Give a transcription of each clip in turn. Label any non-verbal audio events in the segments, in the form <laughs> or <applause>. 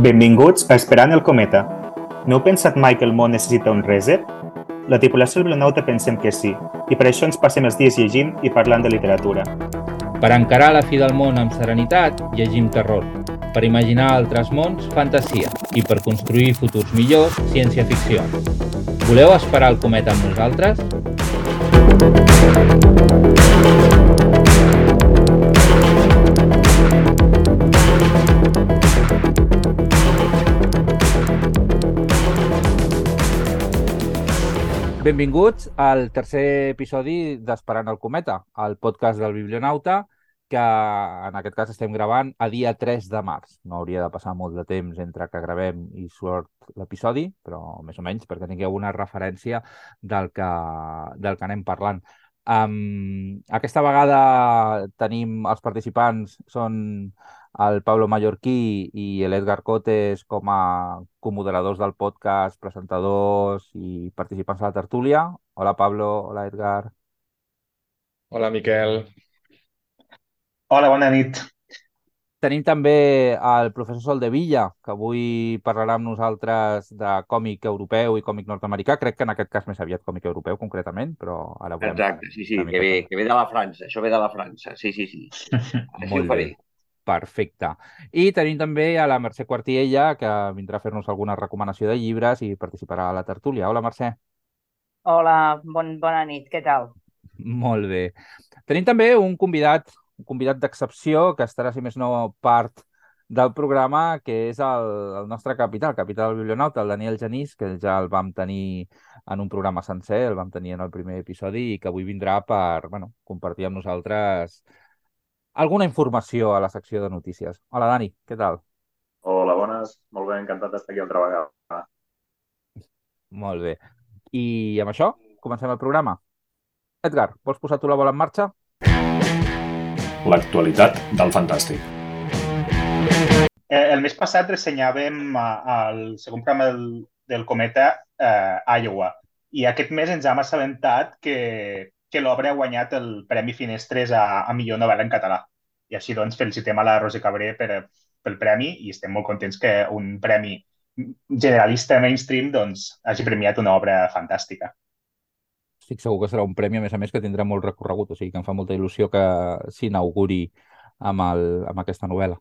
Benvinguts a Esperant el cometa. No heu pensat mai que el món necessita un reset? La tripulació del Blanauta pensem que sí, i per això ens passem els dies llegint i parlant de literatura. Per encarar la fi del món amb serenitat, llegim terror. Per imaginar altres mons, fantasia. I per construir futurs millors, ciència-ficció. Voleu esperar el cometa amb nosaltres? Benvinguts al tercer episodi d'Esperant el Cometa, el podcast del Biblionauta, que en aquest cas estem gravant a dia 3 de març. No hauria de passar molt de temps entre que gravem i surt l'episodi, però més o menys perquè tingueu una referència del que, del que anem parlant. Um, aquesta vegada tenim els participants, són el Pablo Mallorquí i l'Edgar Cotes com a comoderadors del podcast, presentadors i participants a la tertúlia. Hola Pablo, hola Edgar. Hola Miquel. Hola, bona nit. Tenim també el professor Sol de Villa, que avui parlarà amb nosaltres de còmic europeu i còmic nord-americà. Crec que en aquest cas més aviat còmic europeu, concretament, però ara veurem. Exacte, sí, sí, que ve, que ve de la França. Això ve de la França, sí, sí, sí. <laughs> Així Molt ho faré. Bé. Perfecte. I tenim també a la Mercè Quartiella, que vindrà a fer-nos alguna recomanació de llibres i participarà a la tertúlia. Hola, Mercè. Hola, bon, bona nit, què tal? Molt bé. Tenim també un convidat, un convidat d'excepció, que estarà, si més no, part del programa, que és el, el nostre capità, el capità del Biblionauta, el Daniel Genís, que ja el vam tenir en un programa sencer, el vam tenir en el primer episodi i que avui vindrà per bueno, compartir amb nosaltres alguna informació a la secció de notícies. Hola, Dani, què tal? Hola, bones. Molt bé, encantat d'estar aquí altra vegada. Molt bé. I amb això, comencem el programa. Edgar, vols posar tu la bola en marxa? L'actualitat del fantàstic. Eh, el mes passat ressenyàvem el segon programa del, del Cometa eh, Iowa i aquest mes ens hem assabentat que que l'obra ha guanyat el Premi Finestres a, a millor novel·la en català. I així doncs felicitem a la Rosa Cabré per, pel premi i estem molt contents que un premi generalista mainstream doncs, hagi premiat una obra fantàstica. Estic segur que serà un premi, a més a més, que tindrà molt recorregut, o sigui que em fa molta il·lusió que s'inauguri amb, el, amb aquesta novel·la.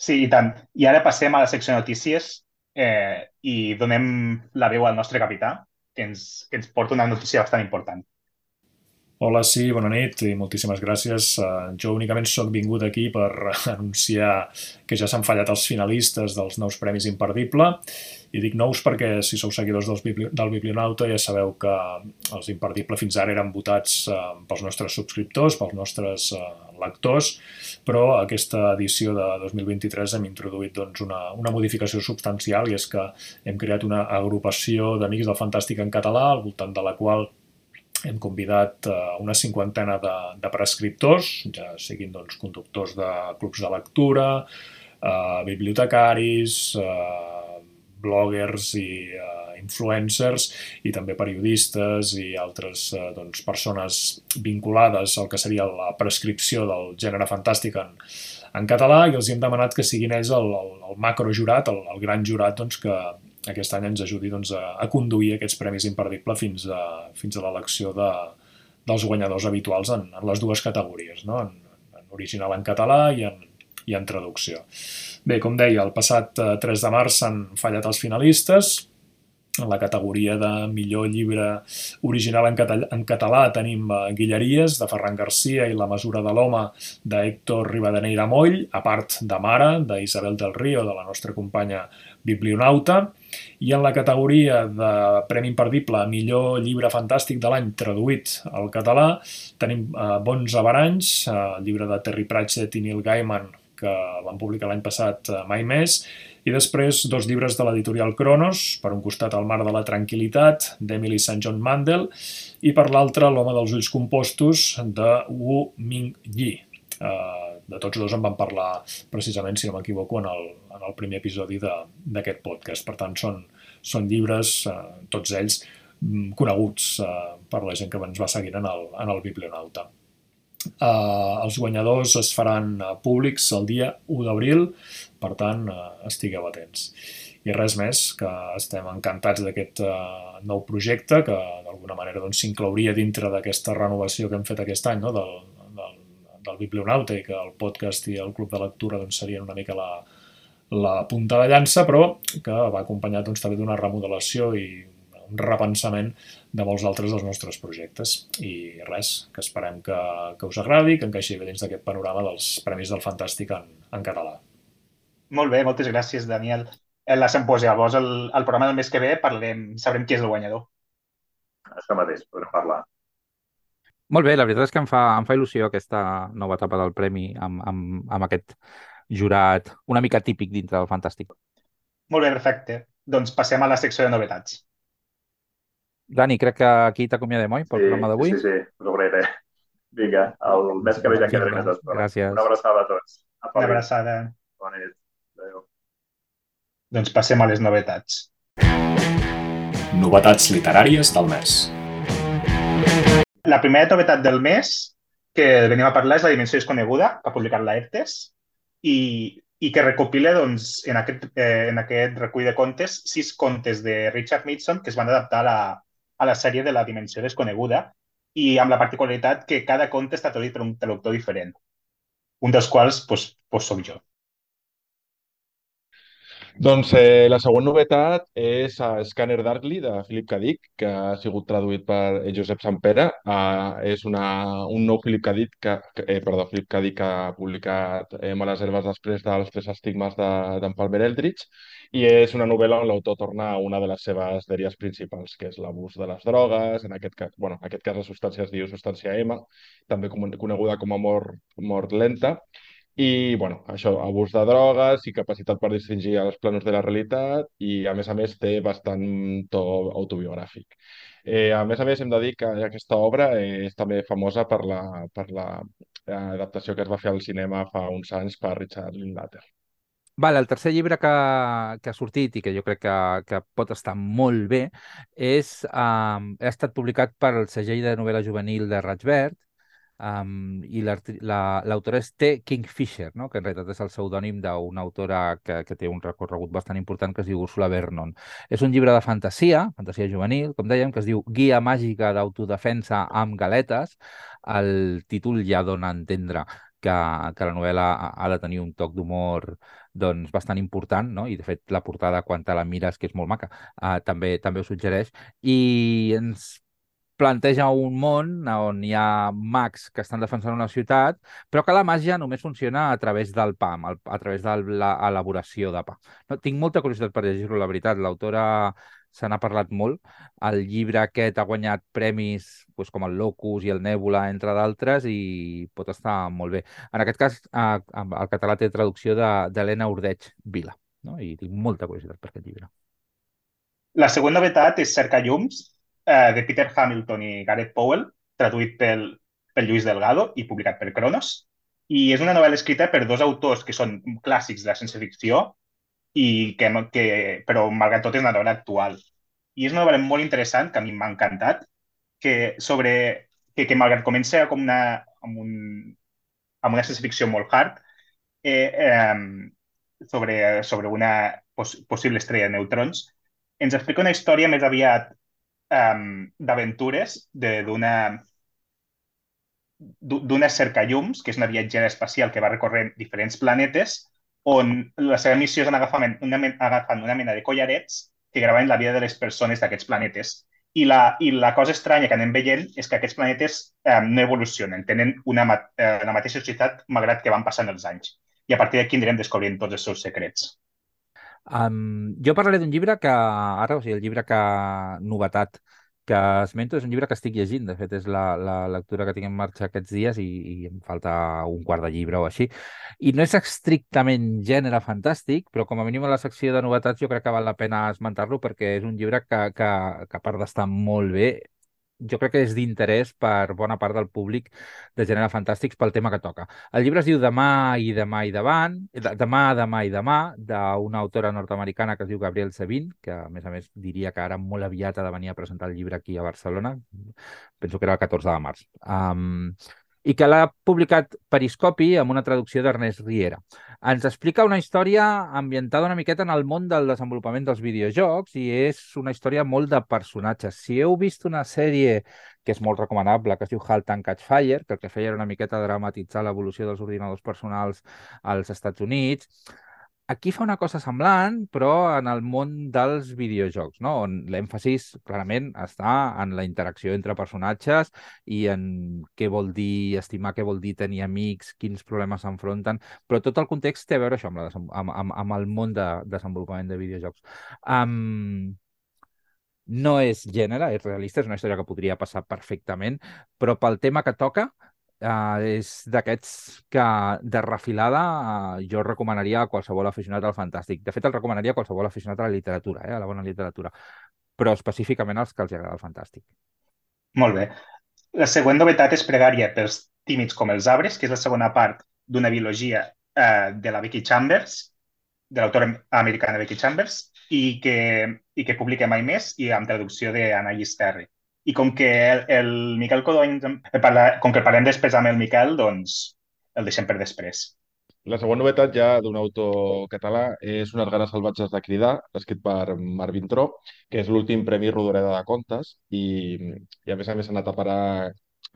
Sí, i tant. I ara passem a la secció de notícies eh, i donem la veu al nostre capità, que ens, que ens porta una notícia bastant important. Hola, sí, bona nit i moltíssimes gràcies. Uh, jo únicament sóc vingut aquí per <laughs> anunciar que ja s'han fallat els finalistes dels nous Premis Imperdible i dic nous perquè si sou seguidors dels Bibli del Biblionauta ja sabeu que els Imperdible fins ara eren votats uh, pels nostres subscriptors, pels nostres uh, lectors, però aquesta edició de 2023 hem introduït doncs, una, una modificació substancial i és que hem creat una agrupació d'amics del Fantàstic en català al voltant de la qual hem convidat uh, una cinquantena de, de prescriptors, ja siguin doncs, conductors de clubs de lectura, uh, bibliotecaris, uh, bloggers i uh, influencers i també periodistes i altres uh, doncs, persones vinculades al que seria la prescripció del gènere fantàstic en, en català i els hem demanat que siguin ells el, el, el macrojurat, el, el gran jurat doncs, que, aquest any ens ajudi doncs, a, a conduir aquests premis imperdibles fins a, fins a l'elecció de, dels guanyadors habituals en, en les dues categories, no? en, en original en català i en, i en traducció. Bé, com deia, el passat 3 eh, de març s'han fallat els finalistes, en la categoria de millor llibre original en, català, en català tenim uh, Guilleries, de Ferran Garcia, i La mesura de l'home, d'Héctor Rivadeneira Moll, a part de Mare, d'Isabel del Río, de la nostra companya biblionauta, i en la categoria de Premi Imperdible millor llibre fantàstic de l'any traduït al català tenim uh, Bons Avaranys, uh, el llibre de Terry Pratchett i Neil Gaiman que van publicar l'any passat uh, Mai Més, i després dos llibres de l'editorial Cronos, per un costat El mar de la tranquil·litat, d'Emily St. John Mandel, i per l'altre L'home dels ulls compostos, de Wu Ming Yi. Uh, de tots dos en vam parlar precisament, si no m'equivoco, en, el, en el primer episodi d'aquest podcast. Per tant, són, són llibres, eh, tots ells, mm, coneguts eh, per la gent que ens va seguint en el, en el Biblionauta. Eh, els guanyadors es faran uh, públics el dia 1 d'abril, per tant, uh, estigueu atents. I res més, que estem encantats d'aquest uh, nou projecte, que d'alguna manera s'inclouria doncs, dintre d'aquesta renovació que hem fet aquest any no? del, del, Biblionauta i que el podcast i el club de lectura doncs, serien una mica la, la punta de llança, però que va acompanyat doncs, també d'una remodelació i un repensament de molts altres dels nostres projectes. I res, que esperem que, que us agradi, que encaixi bé dins d'aquest panorama dels Premis del Fantàstic en, en català. Molt bé, moltes gràcies, Daniel. Eh, la Sempos, llavors, el, el programa del mes que ve parlarem, sabrem qui és el guanyador. Això mateix, podrem parlar. Molt bé, la veritat és que em fa, em fa il·lusió aquesta nova etapa del Premi amb, amb, amb aquest jurat una mica típic dintre del Fantàstic. Molt bé, perfecte. Doncs passem a la secció de novetats. Dani, crec que aquí t'acomiadem, oi, pel sí, programa d'avui? Sí, sí, ho agrairé. Vinga, el mes que ve ja quedaré més estona. Gràcies. Una abraçada a tots. A Una abraçada. Bona nit. Adéu. Doncs passem a les novetats. Novetats literàries del mes. La primera novetat del mes que venim a parlar és La dimensió desconeguda, que ha publicat la i, i que recopila doncs, en, aquest, eh, en aquest recull de contes sis contes de Richard Mason que es van adaptar a la, a la sèrie de la dimensió desconeguda i amb la particularitat que cada conte està traduït per un traductor diferent, un dels quals doncs, doncs soc jo. Doncs eh, la següent novetat és a Scanner Darkly de Philip K. Dick, que ha sigut traduït per Josep Sampere. Uh, és una, un nou Philip K. Dick que, eh, perdó, Philip K. Dick que ha publicat eh, Males herbes després dels tres estigmes d'en de, Palmer Eldritch i és una novel·la on l'autor torna a una de les seves dèries principals, que és l'abús de les drogues, en aquest cas, bueno, en aquest cas la substància es diu substància M, també coneguda com a mort, mort lenta, i, bueno, això, abús de drogues i capacitat per distingir els planos de la realitat i, a més a més, té bastant to autobiogràfic. Eh, a més a més, hem de dir que aquesta obra eh, és també famosa per la, per la eh, adaptació que es va fer al cinema fa uns anys per Richard Linklater. Vale, el tercer llibre que, que ha sortit i que jo crec que, que pot estar molt bé és, um, ha estat publicat per el segell de novel·la juvenil de Raig Um, I l'autora la, és T. Kingfisher, no? que en realitat és el pseudònim d'una autora que, que té un recorregut bastant important que es diu Ursula Vernon. És un llibre de fantasia, fantasia juvenil, com dèiem, que es diu Guia màgica d'autodefensa amb galetes. El títol ja dona a entendre que, que la novel·la ha de tenir un toc d'humor doncs, bastant important, no? i de fet la portada, quan te la mires, que és molt maca, uh, també també ho suggereix, i ens planteja un món on hi ha mags que estan defensant una ciutat, però que la màgia només funciona a través del pa, a través de l'elaboració de pa. No, tinc molta curiositat per llegir-lo, la veritat. L'autora se n'ha parlat molt. El llibre aquest ha guanyat premis doncs, com el Locus i el Nèbula, entre d'altres, i pot estar molt bé. En aquest cas, el català té traducció d'Helena de, Urdeig Vila, no? i tinc molta curiositat per aquest llibre. La següent novetat és Cerca Llums, eh, de Peter Hamilton i Gareth Powell, traduït pel, pel Lluís Delgado i publicat per Cronos. I és una novel·la escrita per dos autors que són clàssics de la ciència-ficció, i que, que, però malgrat tot és una novel·la actual. I és una novel·la molt interessant, que a mi m'ha encantat, que sobre que, que malgrat comença com una, amb, un, amb una ciència-ficció molt hard, eh, eh, sobre, sobre una poss possible estrella de neutrons, ens explica una història més aviat um, d'aventures d'una d'una cercallums, que és una viatgera espacial que va recorrent diferents planetes, on la seva missió és anar agafant una, agafant una mena de collarets que graven la vida de les persones d'aquests planetes. I la, I la cosa estranya que anem veient és que aquests planetes eh, no evolucionen, tenen una, eh, la mateixa societat malgrat que van passant els anys. I a partir d'aquí anirem descobrint tots els seus secrets. Um, jo parlaré d'un llibre que ara, o sigui, el llibre que novetat que esmento és un llibre que estic llegint. De fet, és la, la lectura que tinc en marxa aquests dies i, i em falta un quart de llibre o així. I no és estrictament gènere fantàstic, però com a mínim a la secció de novetats jo crec que val la pena esmentar-lo perquè és un llibre que, que, que a part d'estar molt bé, jo crec que és d'interès per bona part del públic de gènere fantàstics pel tema que toca. El llibre es diu Demà i demà i davant, Demà, demà i demà, d'una autora nord-americana que es diu Gabriel Sevin, que a més a més diria que ara molt aviat ha de venir a presentar el llibre aquí a Barcelona. Penso que era el 14 de març. Um, i que l'ha publicat Periscopi amb una traducció d'Ernest Riera. Ens explica una història ambientada una miqueta en el món del desenvolupament dels videojocs i és una història molt de personatges. Si heu vist una sèrie que és molt recomanable, que es diu Halt and Catch Fire, que el que feia era una miqueta dramatitzar l'evolució dels ordinadors personals als Estats Units, Aquí fa una cosa semblant, però en el món dels videojocs, no? on l'èmfasis clarament està en la interacció entre personatges i en què vol dir estimar, què vol dir tenir amics, quins problemes s'enfronten, però tot el context té a veure això amb, la, amb, amb, amb el món de desenvolupament de videojocs. Um, no és gènere, és realista, és una història que podria passar perfectament, però pel tema que toca Uh, és d'aquests que de refilada uh, jo recomanaria a qualsevol aficionat al fantàstic. De fet, el recomanaria a qualsevol aficionat a la literatura, eh, a la bona literatura, però específicament als que els agrada el fantàstic. Molt bé. La següent novetat és Pregària pels tímids com els arbres, que és la segona part d'una biologia eh, de la Vicky Chambers, de l'autora americana Becky Chambers, i que, i que publica mai més i amb traducció d'Anna Terry. I com que el, el Miquel Codony, parla, com que parlem després amb el Miquel, doncs el deixem per després. La següent novetat ja d'un autor català és Unes ganes salvatges de cridar, escrit per Marc Tro, que és l'últim Premi Rodoreda de Contes i, i a més a més ha anat a parar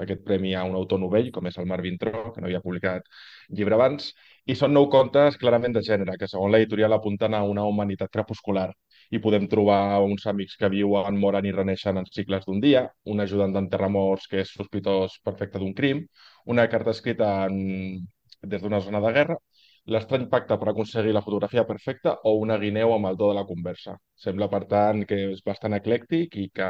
aquest premi a un autor novell, com és el Marc Tro, que no havia publicat llibre abans, i són nou contes clarament de gènere, que segons l'editorial apunten a una humanitat crepuscular i podem trobar uns amics que viuen, moren i reneixen en cicles d'un dia, un ajudant d'enterramorts que és sospitós perfecte d'un crim, una carta escrita en... des d'una zona de guerra, l'estrany pacte per aconseguir la fotografia perfecta o una guineu amb el do de la conversa. Sembla, per tant, que és bastant eclèctic i que,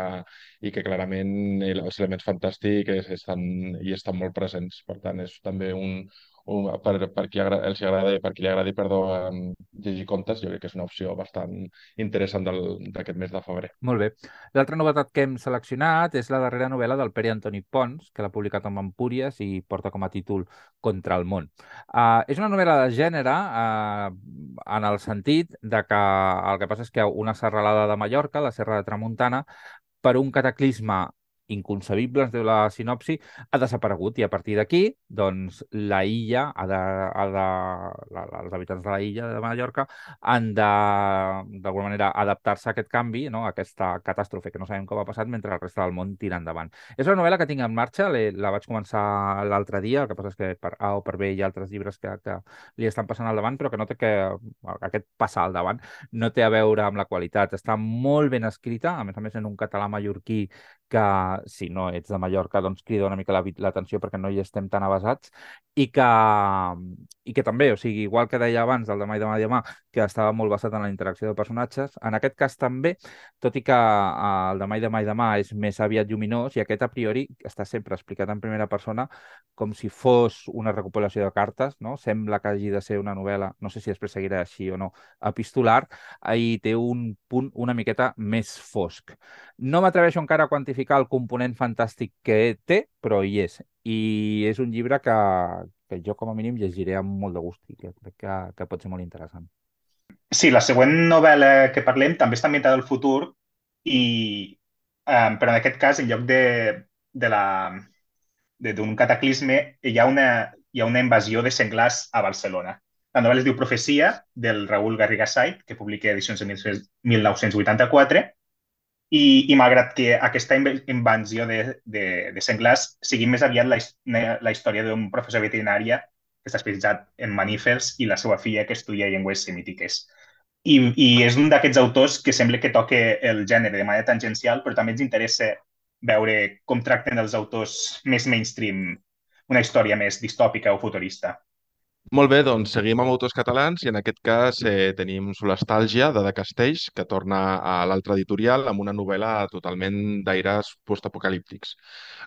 i que clarament els elements fantàstics estan, hi estan molt presents. Per tant, és també un, per, per, qui agrada, els agrada, per qui li agradi perdó, llegir contes, jo crec que és una opció bastant interessant d'aquest mes de febrer. Molt bé. L'altra novetat que hem seleccionat és la darrera novel·la del Pere Antoni Pons, que l'ha publicat amb Empúries i porta com a títol Contra el món. Uh, és una novel·la de gènere uh, en el sentit de que el que passa és que una serralada de Mallorca, la Serra de Tramuntana, per un cataclisme inconcebible, ens diu la sinopsi, ha desaparegut i a partir d'aquí, doncs, la illa, ha de, ha de, la, els habitants de la illa de Mallorca han de, d'alguna manera, adaptar-se a aquest canvi, no? a aquesta catàstrofe que no sabem com ha passat, mentre el reste del món tira endavant. És una novel·la que tinc en marxa, la vaig començar l'altre dia, el que passa és que per A o per B hi ha altres llibres que, que li estan passant al davant, però que no té que... aquest passar al davant no té a veure amb la qualitat. Està molt ben escrita, a més a més en un català mallorquí que si no ets de Mallorca doncs crida una mica l'atenció perquè no hi estem tan avasats i que, i que també, o sigui, igual que deia abans del demà i demà i demà, que estava molt basat en la interacció de personatges, en aquest cas també, tot i que eh, el demà i demà i demà és més aviat lluminós i aquest a priori està sempre explicat en primera persona com si fos una recopilació de cartes, no? Sembla que hagi de ser una novel·la, no sé si després seguirà així o no, epistolar, i té un punt una miqueta més fosc. No m'atreveixo encara a quantificar el component fantàstic que té, però hi és. I és un llibre que, que jo com a mínim llegiré amb molt de gust i que crec que, que pot ser molt interessant. Sí, la següent novel·la que parlem també està ambientada al futur i, um, però en aquest cas, en lloc de, de la d'un cataclisme, hi ha, una, hi ha una invasió de senglars a Barcelona. La novel·la es diu Profecia, del Raül Garriga Sait, que publica edicions de 1984, i, i malgrat que aquesta invenció de, de, de senglars sigui més aviat la, la història d'un professor veterinària està especialitzat en manífers i la seva filla que estudia llengües semítiques. I, i és un d'aquests autors que sembla que toque el gènere de manera tangencial, però també ens interessa veure com tracten els autors més mainstream una història més distòpica o futurista. Molt bé, doncs seguim amb autors catalans i en aquest cas eh, tenim Solastàlgia de De Castells, que torna a l'altre editorial amb una novel·la totalment d'aires postapocalíptics.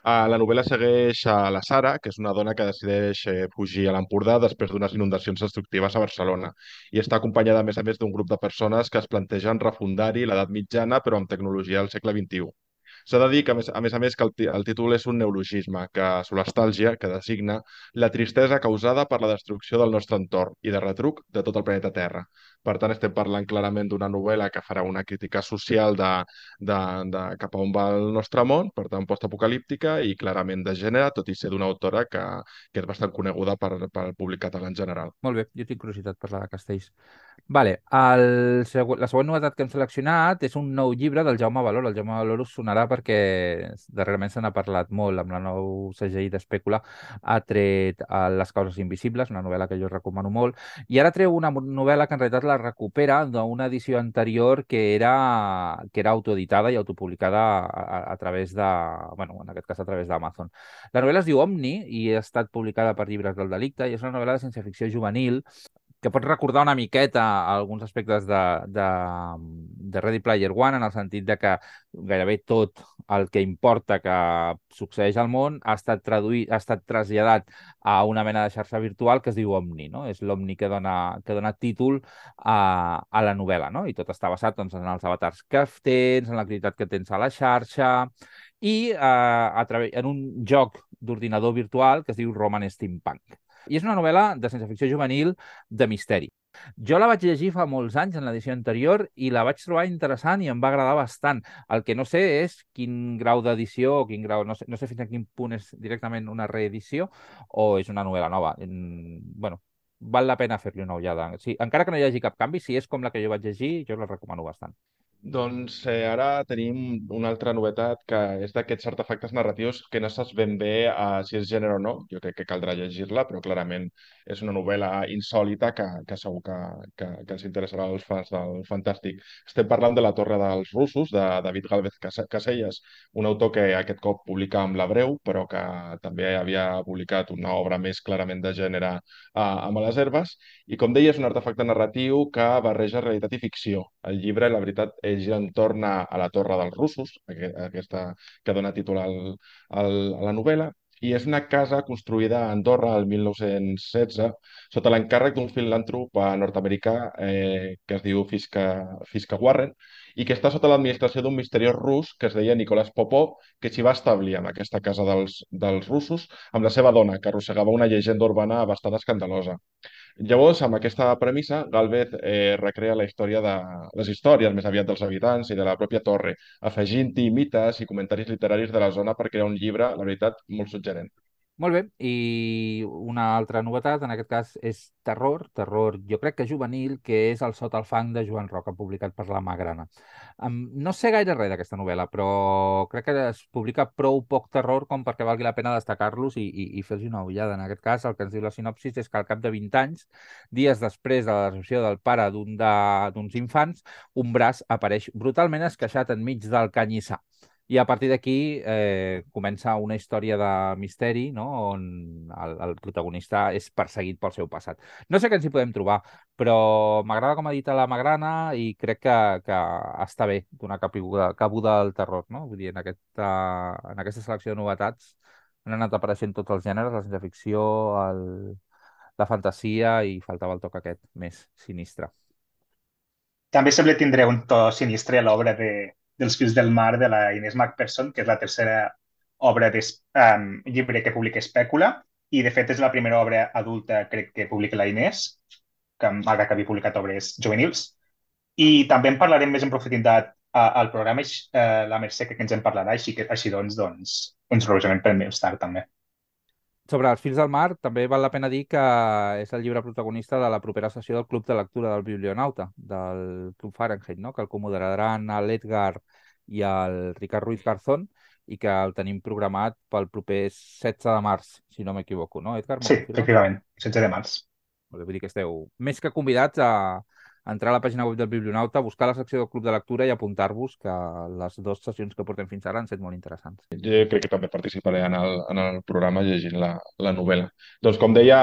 Uh, la novel·la segueix a la Sara, que és una dona que decideix eh, fugir a l'Empordà després d'unes inundacions destructives a Barcelona i està acompanyada, a més a més, d'un grup de persones que es plantegen refundar-hi l'edat mitjana però amb tecnologia del segle XXI. S'ha de dir que, a més a més, a més que el, el títol és un neologisme, que solestàlgia, que designa la tristesa causada per la destrucció del nostre entorn i de retruc de tot el planeta Terra. Per tant, estem parlant clarament d'una novel·la que farà una crítica social de, de, de cap a on va el nostre món, per tant, postapocalíptica i clarament de gènere, tot i ser d'una autora que, que és bastant coneguda per, per públic català en general. Molt bé, jo tinc curiositat per la de Castells. Vale, el la següent novetat que hem seleccionat és un nou llibre del Jaume Valor. El Jaume Valor us sonarà perquè darrerament se n'ha parlat molt amb la nou CGI d'Espècula. Ha tret Les causes invisibles, una novel·la que jo recomano molt, i ara treu una novel·la que en realitat la recupera d'una edició anterior que era, que era autoeditada i autopublicada a, a través de, bueno, en aquest cas a través d'Amazon. La novel·la es diu Omni i ha estat publicada per Llibres del Delicte i és una novel·la de ciència-ficció juvenil que pot recordar una miqueta alguns aspectes de, de, de Ready Player One, en el sentit de que gairebé tot el que importa que succeeix al món ha estat traduït, ha estat traslladat a una mena de xarxa virtual que es diu Omni, no? És l'Omni que, dona, que dona títol a, a la novel·la, no? I tot està basat doncs, en els avatars que tens, en l'activitat que tens a la xarxa, i eh, a en un joc d'ordinador virtual que es diu Roman Steampunk. I és una novel·la de ciència-ficció juvenil de misteri. Jo la vaig llegir fa molts anys en l'edició anterior i la vaig trobar interessant i em va agradar bastant. El que no sé és quin grau d'edició o quin grau, no sé, no sé fins a quin punt és directament una reedició o és una novel·la nova. En, bueno, val la pena fer-li una ullada. Sí, encara que no hi hagi cap canvi, si és com la que jo vaig llegir, jo la recomano bastant. Doncs eh, ara tenim una altra novetat que és d'aquests artefactes narratius que no saps ben bé uh, si és gènere o no. Jo crec que caldrà llegir-la, però clarament és una novel·la insòlita que, que segur que, que, que ens interessarà als fans del Fantàstic. Estem parlant de La Torre dels Russos, de David Galvez Caselles, un autor que aquest cop publica amb La Breu, però que també havia publicat una obra més clarament de gènere uh, amb les herbes. I com deia, és un artefacte narratiu que barreja realitat i ficció. El llibre, la veritat, gira entorn a, a la Torre dels Russos, aquesta que dona títol al, al, a la novel·la, i és una casa construïda a Andorra el 1916 sota l'encàrrec d'un filantrop nord-americà eh, que es diu Fiska, Fiska Warren i que està sota l'administració d'un misteriós rus que es deia Nicolás Popov, que s'hi va establir en aquesta casa dels, dels russos amb la seva dona, que arrossegava una llegenda urbana bastant escandalosa. Llavors, amb aquesta premissa, Galvez eh, recrea la història de les històries més aviat dels habitants i de la pròpia torre, afegint-hi mites i comentaris literaris de la zona per crear un llibre, la veritat, molt suggerent. Molt bé, i una altra novetat, en aquest cas, és Terror, terror jo crec que juvenil, que és el Sota el fang de Joan Roca, publicat per la Magrana. Um, no sé gaire res d'aquesta novel·la, però crec que es publica prou poc terror com perquè valgui la pena destacar-los i, i, i fer-los una ullada. En aquest cas, el que ens diu la sinopsis és que al cap de 20 anys, dies després de la recepció del pare d'uns d'un de, infants, un braç apareix brutalment esqueixat enmig del canyissar. I a partir d'aquí eh, comença una història de misteri no? on el, el protagonista és perseguit pel seu passat. No sé què ens hi podem trobar, però m'agrada com ha dit la Magrana i crec que, que està bé donar cabuda, cabuda al terror. No? Vull dir, en, aquesta, en aquesta selecció de novetats han anat apareixent tots els gèneres, la ciència-ficció, el, la fantasia i faltava el toc aquest més sinistre. També sembla tindre un to sinistre a l'obra de, dels fils del mar de la Inés MacPherson, que és la tercera obra de um, llibre que publica Espècula, i de fet és la primera obra adulta, crec que publica la Inés, que malgrat que havia publicat obres juvenils. I també en parlarem més en profunditat al programa, eh, la Mercè que ens en parlarà, així, que, així doncs, doncs ens revisarem per més tard també. Sobre els fils del mar, també val la pena dir que és el llibre protagonista de la propera sessió del Club de Lectura del Biblionauta, del Club Fahrenheit, no? que el comoderaran l'Edgar i el Ricard Ruiz Garzón i que el tenim programat pel proper 16 de març, si no m'equivoco, no, Edgar? Sí, efectivament, 16 de març. Vull dir que esteu més que convidats a, entrar a la pàgina web del Biblionauta, buscar la secció del Club de Lectura i apuntar-vos que les dues sessions que portem fins ara han estat molt interessants. Jo crec que també participaré en el, en el programa llegint la, la novel·la. Doncs com deia,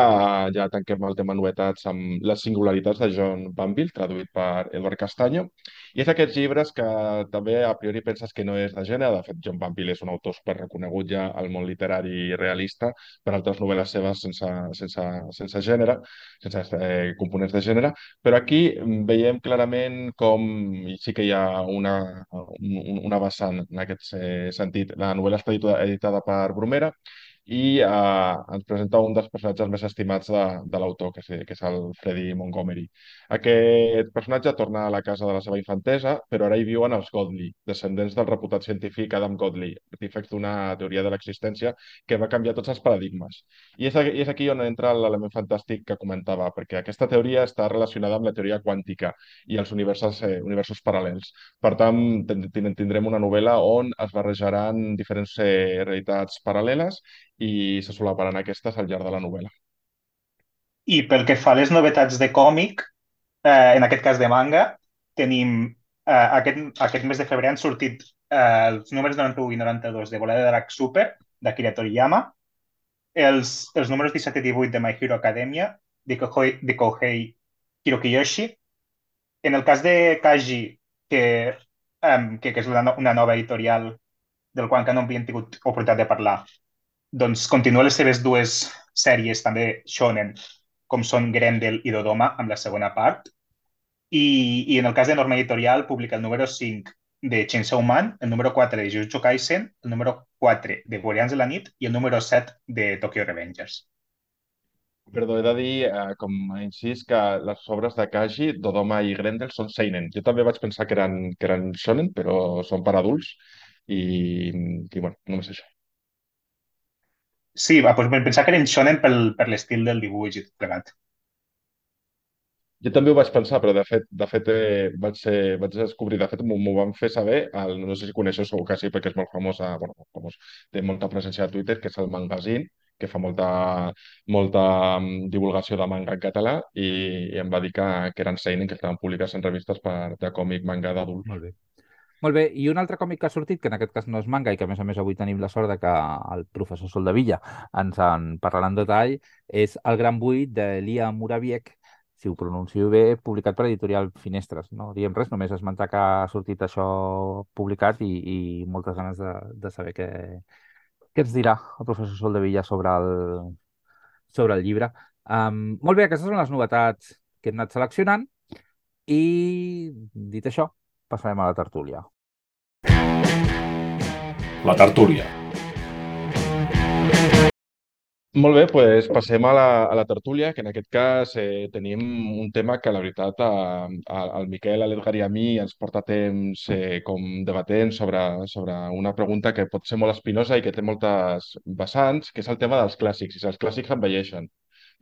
ja tanquem el tema novetats amb les singularitats de John Banville, traduït per Eduard Castanyo, I és aquests llibres que també a priori penses que no és de gènere. De fet, John Banville és un autor super reconegut ja al món literari realista per altres novel·les seves sense, sense, sense gènere, sense eh, components de gènere, però aquí veiem clarament com sí que hi ha una, una vessant en aquest eh, sentit. La novel·la està editada per Bromera i eh, ens presenta un dels personatges més estimats de, de l'autor, que, és, que és el Freddie Montgomery. Aquest personatge torna a la casa de la seva infantesa, però ara hi viuen els Godley, descendents del reputat científic Adam Godley, artífex d'una teoria de l'existència que va canviar tots els paradigmes. I és, i és aquí on entra l'element fantàstic que comentava, perquè aquesta teoria està relacionada amb la teoria quàntica i els universos, eh, universos paral·lels. Per tant, tindrem una novel·la on es barrejaran diferents eh, realitats paral·leles i se solaparan aquestes al llarg de la novel·la. I pel que fa a les novetats de còmic, eh, en aquest cas de manga, tenim eh, aquest, aquest mes de febrer han sortit eh, els números 91 i 92 de Volada de Drac Super, d'Akira Toriyama, els, els números 17 i 18 de My Hero Academia, de Kohei, de Kohei Hirokiyoshi. En el cas de Kaji, que, um, que, que és una, una nova editorial del qual encara no havíem tingut oportunitat de parlar, doncs continua les seves dues sèries també shonen, com són Grendel i Dodoma, amb la segona part. I, i en el cas de Norma Editorial publica el número 5 de Chainsaw Man, el número 4 de Jujutsu Kaisen, el número 4 de Guardians de la Nit i el número 7 de Tokyo Revengers. Perdó, he de dir, eh, com a incís, que les obres de Kaji, Dodoma i Grendel són seinen. Jo també vaig pensar que eren, que eren shonen, però són per adults i, i bueno, només això. Sí, va, doncs pensar que eren shonen pel, per l'estil del dibuix i tot plegat. Jo també ho vaig pensar, però de fet, de fet eh, vaig, eh, vaig descobrir, de fet m'ho van fer saber, el, no sé si coneixeu, segur que sí, perquè és molt famosa, bueno, famós, té molta presència a Twitter, que és el Magazine, que fa molta, molta mm, divulgació de manga en català i, i em va dir que, que eren seinen, que estaven publicats en revistes per, de còmic manga d'adults. Molt bé. Molt bé, i un altre còmic que ha sortit, que en aquest cas no és manga i que a més a més avui tenim la sort de que el professor Soldevilla ens en parlarà en detall, és El gran buit d'Elia Muraviek, si ho pronuncio bé, publicat per editorial Finestres. No diem res, només esmentar que ha sortit això publicat i, i moltes ganes de, de saber què, què ens dirà el professor Soldevilla sobre el, sobre el llibre. Um, molt bé, aquestes són les novetats que hem anat seleccionant i, dit això, passarem a la tertúlia. La tertúlia. Molt bé, doncs passem a la, a la tertúlia, que en aquest cas eh, tenim un tema que la veritat a, a, al Miquel, a l'Edgar i a mi ens porta temps eh, com debatent sobre, sobre una pregunta que pot ser molt espinosa i que té moltes vessants, que és el tema dels clàssics, i si els clàssics envelleixen.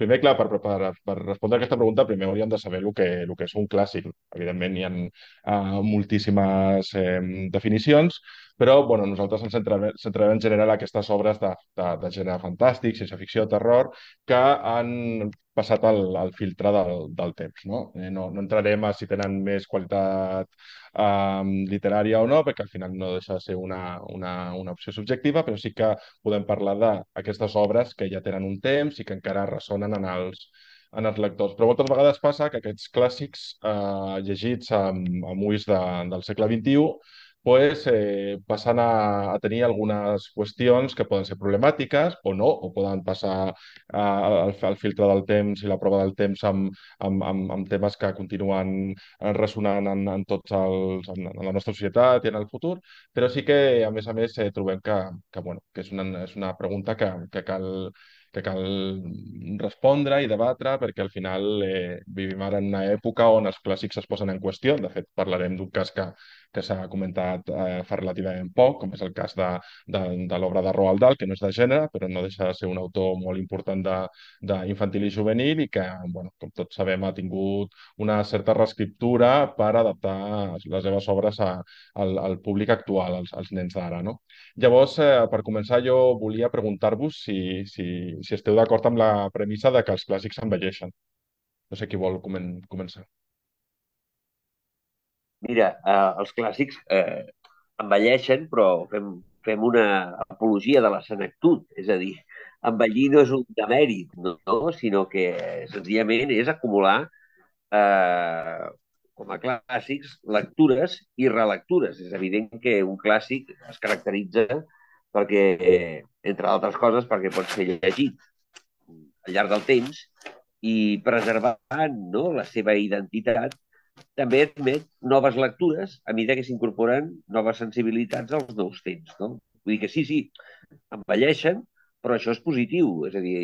Primer, clar, per, per, per respondre a aquesta pregunta, primer hauríem de saber el que, el que és un clàssic. Evidentment, hi ha uh, moltíssimes eh, definicions, però bueno, nosaltres ens centrarem, centrarem en general aquestes obres de, de, de gènere fantàstic, ciència-ficció, terror, que han passat el, el filtre del, del temps. No? Eh, no, no entrarem a si tenen més qualitat eh, literària o no, perquè al final no deixa de ser una, una, una opció subjectiva, però sí que podem parlar d'aquestes obres que ja tenen un temps i que encara ressonen en els, en els lectors. Però moltes vegades passa que aquests clàssics eh, llegits amb, amb ulls de, del segle XXI pues, eh, passen a, a tenir algunes qüestions que poden ser problemàtiques o no, o poden passar al, al filtre del temps i la prova del temps amb, amb, amb, amb temes que continuen ressonant en, en tots els, en, en la nostra societat i en el futur, però sí que, a més a més, eh, trobem que, que, bueno, que és, una, és una pregunta que, que cal que cal respondre i debatre perquè al final eh, vivim ara en una època on els clàssics es posen en qüestió. De fet, parlarem d'un cas que, que s'ha comentat eh, fa relativament poc, com és el cas de, de, de l'obra de Roald Dahl, que no és de gènere, però no deixa de ser un autor molt important d'infantil i juvenil i que, bueno, com tots sabem, ha tingut una certa reescriptura per adaptar les seves obres a, al, al públic actual, als, als nens d'ara. No? Llavors, eh, per començar, jo volia preguntar-vos si, si, si esteu d'acord amb la premissa de que els clàssics envelleixen. No sé qui vol comen començar. Mira, eh, els clàssics eh, envelleixen, però fem, fem una apologia de la senectut, és a dir, envellir no és un demèrit, no? no? sinó que senzillament és acumular eh, com a clàssics, lectures i relectures. És evident que un clàssic es caracteritza perquè, entre altres coses, perquè pot ser llegit al llarg del temps i preservant no, la seva identitat, també admet noves lectures a mesura que s'incorporen noves sensibilitats als nous temps. No? Vull dir que sí, sí, envelleixen, però això és positiu. És a dir,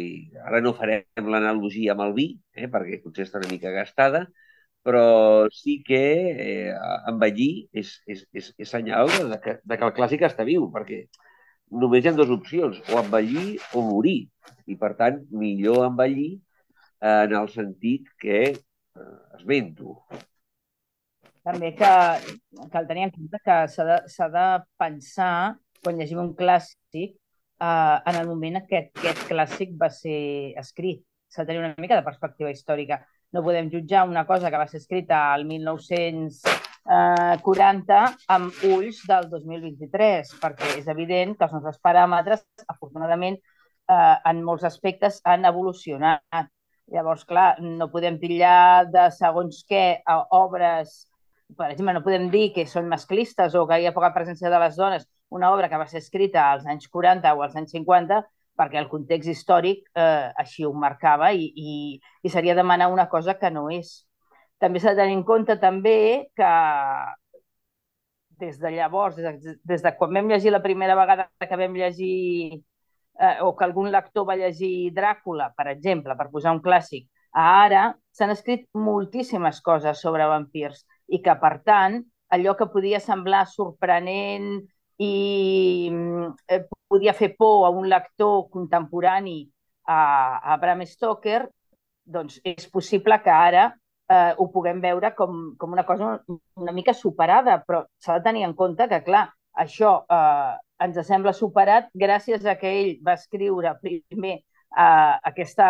ara no farem l'analogia amb el vi, eh, perquè potser està una mica gastada, però sí que eh, envellir és, és, és, és senyal de que, de que el clàssic està viu, perquè només hi ha dues opcions, o envellir o morir. I, per tant, millor envellir en el sentit que eh, esmento. També que cal tenir en compte que s'ha de, de pensar, quan llegim un clàssic, eh, en el moment en què aquest clàssic va ser escrit. S'ha de tenir una mica de perspectiva històrica. No podem jutjar una cosa que va ser escrita al 1940 amb ulls del 2023, perquè és evident que els nostres paràmetres, afortunadament, eh, en molts aspectes han evolucionat. Llavors, clar, no podem pillar de segons què obres per exemple, no podem dir que són masclistes o que hi ha poca presència de les dones, una obra que va ser escrita als anys 40 o als anys 50, perquè el context històric eh, així ho marcava i, i, i seria demanar una cosa que no és. També s'ha de tenir en compte també que des de llavors, des de, des de quan vam llegir la primera vegada que vam llegir eh, o que algun lector va llegir Dràcula, per exemple, per posar un clàssic, a ara s'han escrit moltíssimes coses sobre vampirs i que, per tant, allò que podia semblar sorprenent i eh, podia fer por a un lector contemporani a, a Bram Stoker, doncs és possible que ara eh, ho puguem veure com, com una cosa una mica superada, però s'ha de tenir en compte que, clar, això eh, ens sembla superat gràcies a que ell va escriure primer eh, aquesta,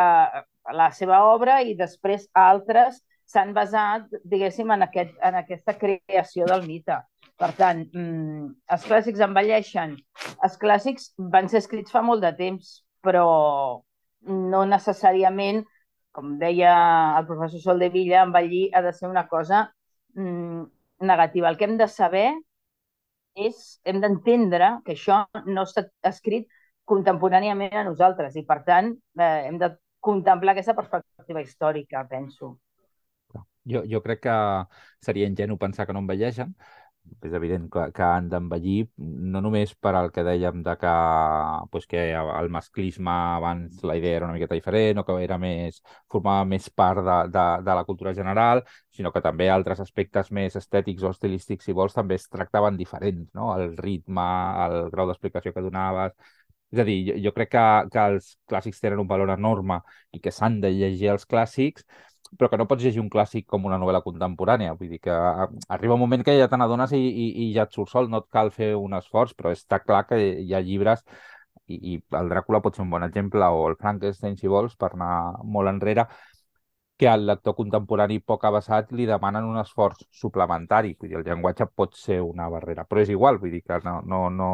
la seva obra i després altres s'han basat, diguéssim, en, aquest, en aquesta creació del mite. Per tant, mm, els clàssics envelleixen. Els clàssics van ser escrits fa molt de temps, però no necessàriament, com deia el professor Sol de Villa, envellir ha de ser una cosa mm, negativa. El que hem de saber és, hem d'entendre que això no està escrit contemporàniament a nosaltres i, per tant, eh, hem de contemplar aquesta perspectiva històrica, penso. Jo, jo crec que seria ingenu pensar que no envelleixen, és evident que, que han d'envellir, no només per al que dèiem de que, pues que el masclisme abans la idea era una miqueta diferent o que era més, formava més part de, de, de la cultura general, sinó que també altres aspectes més estètics o estilístics, si vols, també es tractaven diferents, no? El ritme, el grau d'explicació que donaves... És a dir, jo, jo crec que, que els clàssics tenen un valor enorme i que s'han de llegir els clàssics, però que no pots llegir un clàssic com una novel·la contemporània. Vull dir que arriba un moment que ja te n'adones i, i, i ja et surt sol, no et cal fer un esforç, però està clar que hi ha llibres i, i el Dràcula pot ser un bon exemple, o el Frankenstein, si vols, per anar molt enrere, que al lector contemporani poc avançat li demanen un esforç suplementari. Vull dir, el llenguatge pot ser una barrera, però és igual, vull dir que no, no, no,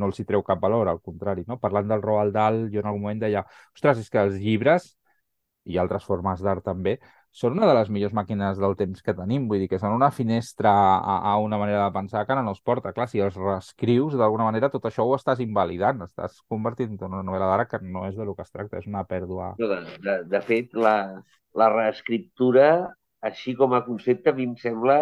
no els hi treu cap valor, al contrari. No? Parlant del Roald Dahl, jo en algun moment deia, ostres, és que els llibres i altres formes d'art també, són una de les millors màquines del temps que tenim. Vull dir que són una finestra a, a una manera de pensar que ara no es porta. Clar, si els reescrius, d'alguna manera tot això ho estàs invalidant, estàs convertint en una novel·la d'ara que no és de lo que es tracta, és una pèrdua. De, de, de fet, la, la reescriptura, així com a concepte, a mi em sembla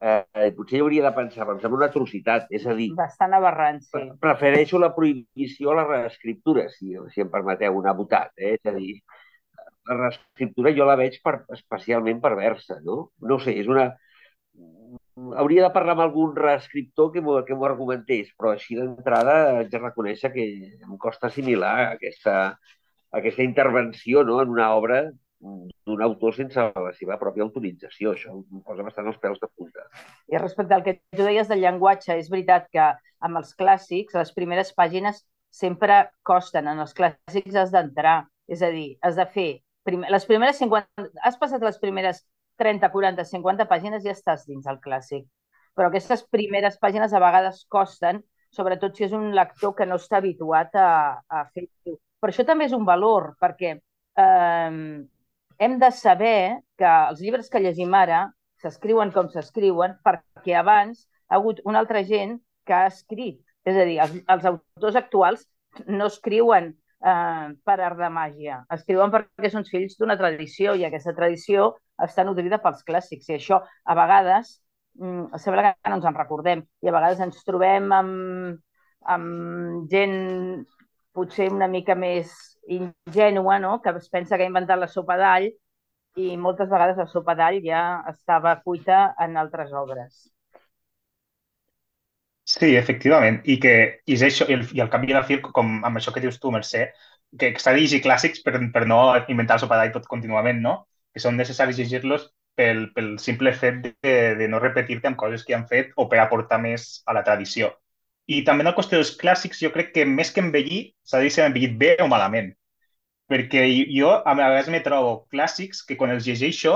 eh, potser hi hauria de pensar, però em sembla una atrocitat. És a dir... Bastant aberrant, sí. Prefereixo la prohibició a la reescriptura, si, si em permeteu una botat. Eh? És a dir, la reescriptura jo la veig per, especialment perversa, no? No sé, és una... Hauria de parlar amb algun reescriptor que m'ho que argumentés, però així d'entrada haig de reconèixer que em costa assimilar aquesta, aquesta intervenció no? en una obra d'un autor sense la seva pròpia autorització. Això em posa bastant els pèls de punta. I respecte al que tu deies del llenguatge, és veritat que amb els clàssics, les primeres pàgines sempre costen. En els clàssics has d'entrar. És a dir, has de fer primer, les primeres 50, has passat les primeres 30, 40, 50 pàgines i ja estàs dins el clàssic. Però aquestes primeres pàgines a vegades costen, sobretot si és un lector que no està habituat a, a fer Però això també és un valor, perquè eh, hem de saber que els llibres que llegim ara s'escriuen com s'escriuen perquè abans ha hagut una altra gent que ha escrit. És a dir, els, els autors actuals no escriuen eh, per art de màgia, escriuen perquè són fills d'una tradició i aquesta tradició està nodrida pels clàssics i això a vegades mm, sembla que no ens en recordem i a vegades ens trobem amb, amb gent potser una mica més ingènua, no? que es pensa que ha inventat la sopa d'all i moltes vegades la sopa d'all ja estava cuita en altres obres. Sí, efectivament. I que i és això, i, el, i al cap i a la fi, com amb això que dius tu, Mercè, que s'ha de llegir clàssics per, per no inventar el sopa d'all tot contínuament, no? Que són necessaris llegir-los pel, pel simple fet de, de no repetir-te amb coses que han fet o per aportar més a la tradició. I també en la qüestió dels clàssics, jo crec que més que envellir, s'ha de dir si han envellit bé o malament perquè jo a vegades me trobo clàssics que quan els llegeixo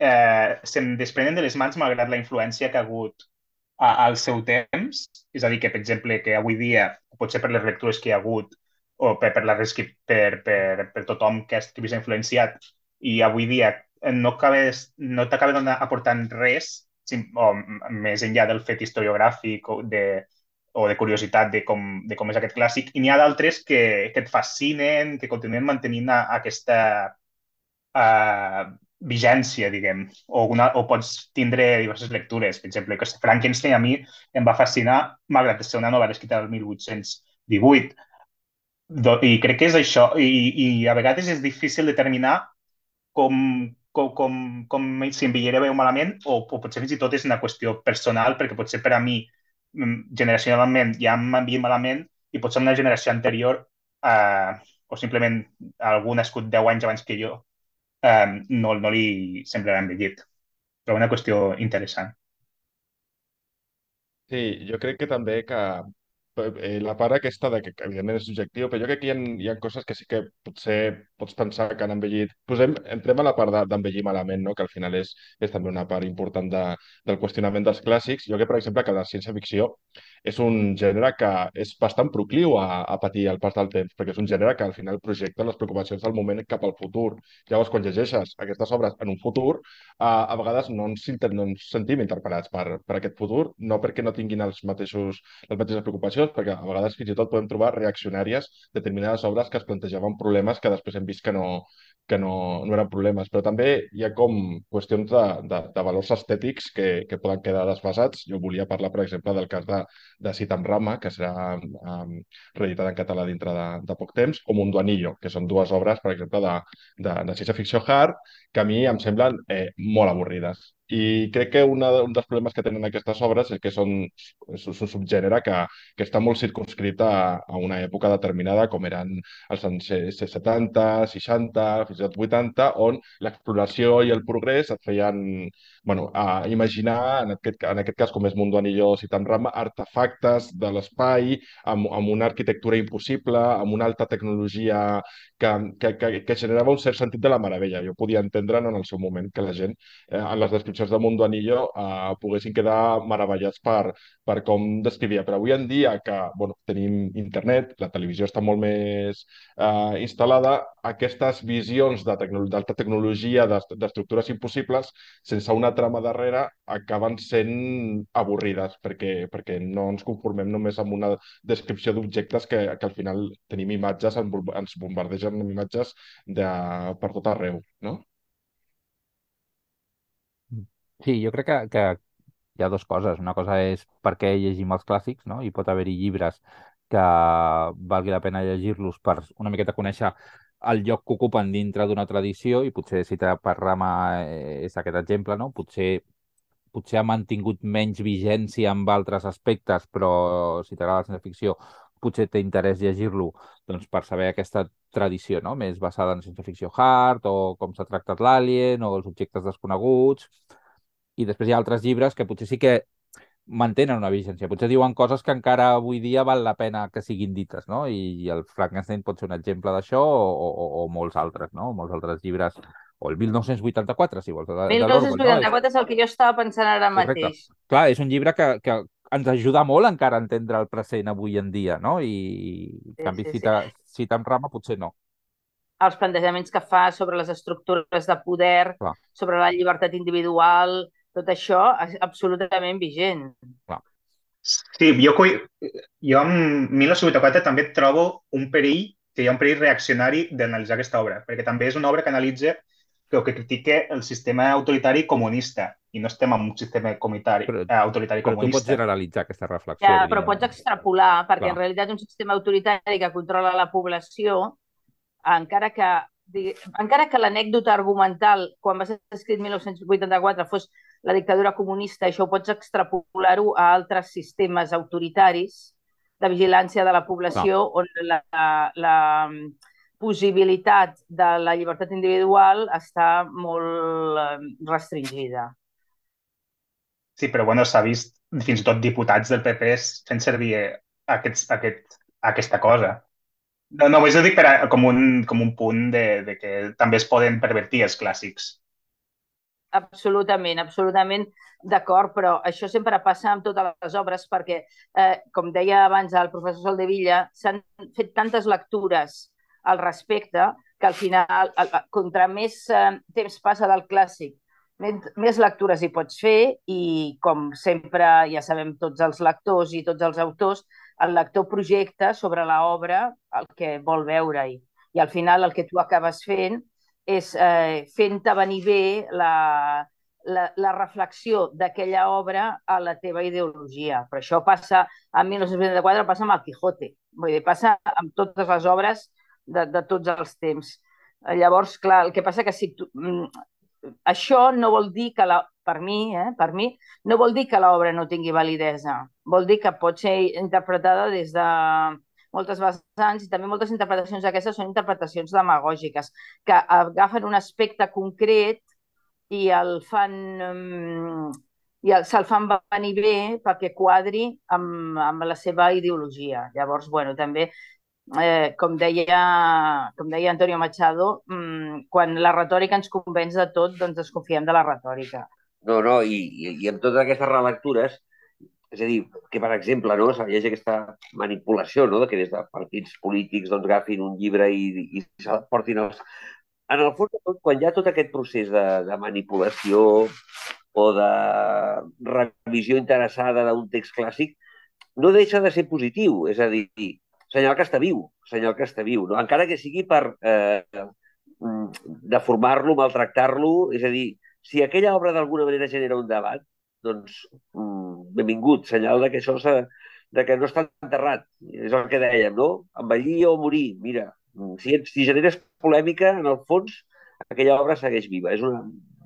eh, se'm desprenen de les mans malgrat la influència que ha hagut al seu temps. És a dir, que, per exemple, que avui dia, potser per les lectures que hi ha hagut o per, per, la, per, per, per tothom que, que vist influenciat, i avui dia no, acabes, no t'acaben aportant res o més enllà del fet historiogràfic o de, o de curiositat de com, de com és aquest clàssic, i n'hi ha d'altres que, que et fascinen, que continuen mantenint aquesta uh, vigència, diguem, o, una, o pots tindre diverses lectures. Per exemple, que Frankenstein a mi em va fascinar, malgrat ser una novel·la escrita del 1818. I crec que és això, i, i a vegades és difícil determinar com, com, com, com si envelliré bé o malament, o, o potser fins i tot és una qüestió personal, perquè potser per a mi Mm, generacionalment ja m'envia malament i potser una generació anterior eh, o simplement algú nascut 10 anys abans que jo eh, no, no li semblarà envellit. Però una qüestió interessant. Sí, jo crec que també que eh, la part aquesta de que evidentment és subjectiu, però jo crec que hi ha, hi ha coses que sí que potser pots pensar que han envellit. Posem, entrem a la part d'envellir malament, no? que al final és, és també una part important de, del qüestionament dels clàssics. Jo crec, per exemple, que la ciència-ficció és un gènere que és bastant procliu a, a patir el pas del temps, perquè és un gènere que al final projecta les preocupacions del moment cap al futur. Llavors, quan llegeixes aquestes obres en un futur, a, a vegades no ens, no ens sentim interpel·lats per, per aquest futur, no perquè no tinguin els mateixos, les mateixes preocupacions, perquè a vegades fins i tot podem trobar reaccionàries determinades obres que es plantejaven problemes que després hem vist que no, que no, no eren problemes, però també hi ha com qüestions de, de, de valors estètics que, que poden quedar desfasats. Jo volia parlar, per exemple, del cas de, de Citam Rama, que serà um, reeditat en català dintre de, de poc temps, o Mundo Anillo, que són dues obres, per exemple, de, de, de ciència-ficció hard, que a mi em semblen eh, molt avorrides. I crec que una, un dels problemes que tenen aquestes obres és que són, és un subgènere que, que està molt circunscrit a, a una època determinada, com eren els anys 70, 60, fins i tot 80, on l'exploració i el progrés et feien bueno, a imaginar, en aquest, en aquest cas, com és Mundo Anillo Citant Rama, artefactes de l'espai amb, amb una arquitectura impossible, amb una alta tecnologia que, que, que, que generava un cert sentit de la meravella. Jo podia entendre en el seu moment que la gent, eh, en les descripcions de Mundo Anillo, eh, poguessin quedar meravellats per, per com descrivia. Però avui en dia que bueno, tenim internet, la televisió està molt més eh, instal·lada, aquestes visions d'alta de tecno tecnologia, d'estructures impossibles, sense una trama darrere, acaben sent avorrides, perquè, perquè no ens conformem només amb una descripció d'objectes que, que al final tenim imatges, ens bombardegen amb imatges de, per tot arreu, no? Sí, jo crec que, que hi ha dues coses. Una cosa és per què llegim els clàssics, no? I pot haver-hi llibres que valgui la pena llegir-los per una miqueta conèixer el lloc que ocupen dintre d'una tradició i potser citar per Rama eh, és aquest exemple, no? Potser, potser ha mantingut menys vigència amb altres aspectes, però si t'agrada la ciència-ficció potser té interès llegir-lo doncs, per saber aquesta tradició no? més basada en ciència-ficció hard o com s'ha tractat l'alien o els objectes desconeguts. I després hi ha altres llibres que potser sí que mantenen una vigència. Potser diuen coses que encara avui dia val la pena que siguin dites, no? I, i el Frankenstein pot ser un exemple d'això o, o, o molts altres, no? Molts altres llibres o el 1984, si vols. De, 1984 no? és... el que jo estava pensant ara Correcte. mateix. Clar, és un llibre que, que ens ajuda molt encara a entendre el present avui en dia, no? I, en canvi, sí, sí, cita, sí. cita amb Rama potser no. Els plantejaments que fa sobre les estructures de poder, Clar. sobre la llibertat individual, tot això és absolutament vigent. Sí, jo, coi- jo en 1984 també trobo un perill, que hi ha un perill reaccionari d'analitzar aquesta obra, perquè també és una obra que analitza o que critica el sistema autoritari comunista, i no estem en un sistema comunitari, Però- eh, autoritari Però tu pots comunista. generalitzar aquesta reflexió. Ja, però pots extrapolar, perquè Clar. en realitat un sistema autoritari que controla la població, encara que digui- encara que l'anècdota argumental, quan va ser escrit 1984, fos la dictadura comunista, això ho pots extrapolar-ho a altres sistemes autoritaris de vigilància de la població, on la, la, la possibilitat de la llibertat individual està molt eh, restringida. Sí, però bueno, s'ha vist fins i tot diputats del PP fent servir eh, aquests, aquest, aquesta cosa. No, no, ho dic per a, com, un, com un punt de, de que també es poden pervertir els clàssics. Absolutament, absolutament d'acord, però això sempre passa amb totes les obres perquè, eh, com deia abans el professor Soldevilla, s'han fet tantes lectures al respecte que al final, al- al- contra més eh, temps passa del clàssic, més, més lectures hi pots fer i, com sempre ja sabem tots els lectors i tots els autors, el lector projecta sobre l'obra el que vol veure-hi. I al final el que tu acabes fent és eh, fent-te venir bé la, la, la reflexió d'aquella obra a la teva ideologia. Però això passa, en 1924 passa amb el Quijote, vull dir, passa amb totes les obres de, de tots els temps. Eh, Llavors, clar, el que passa que si tu, mm, això no vol dir que la, per mi, eh, per mi, no vol dir que l'obra no tingui validesa. Vol dir que pot ser interpretada des de moltes vessants i també moltes interpretacions d'aquestes són interpretacions demagògiques que agafen un aspecte concret i el fan i el, se'l fan venir bé perquè quadri amb, amb la seva ideologia. Llavors, bueno, també eh, com, deia, com deia Antonio Machado, mm, quan la retòrica ens convenç de tot, doncs desconfiem de la retòrica. No, no, i, i, i amb totes aquestes relectures, és a dir, que per exemple, no, hi hagi aquesta manipulació, no, de que des de partits polítics doncs, agafin un llibre i, i se'l portin als... En el fons tot, quan hi ha tot aquest procés de, de manipulació o de revisió interessada d'un text clàssic, no deixa de ser positiu, és a dir, senyal que està viu, senyal que està viu, no? encara que sigui per eh, deformar-lo, maltractar-lo, és a dir, si aquella obra d'alguna manera genera un debat, doncs mm, benvingut, senyal de que això de que no està enterrat. És el que dèiem, no? Envellir o morir. Mira, si, ets, si generes polèmica, en el fons, aquella obra segueix viva. És una,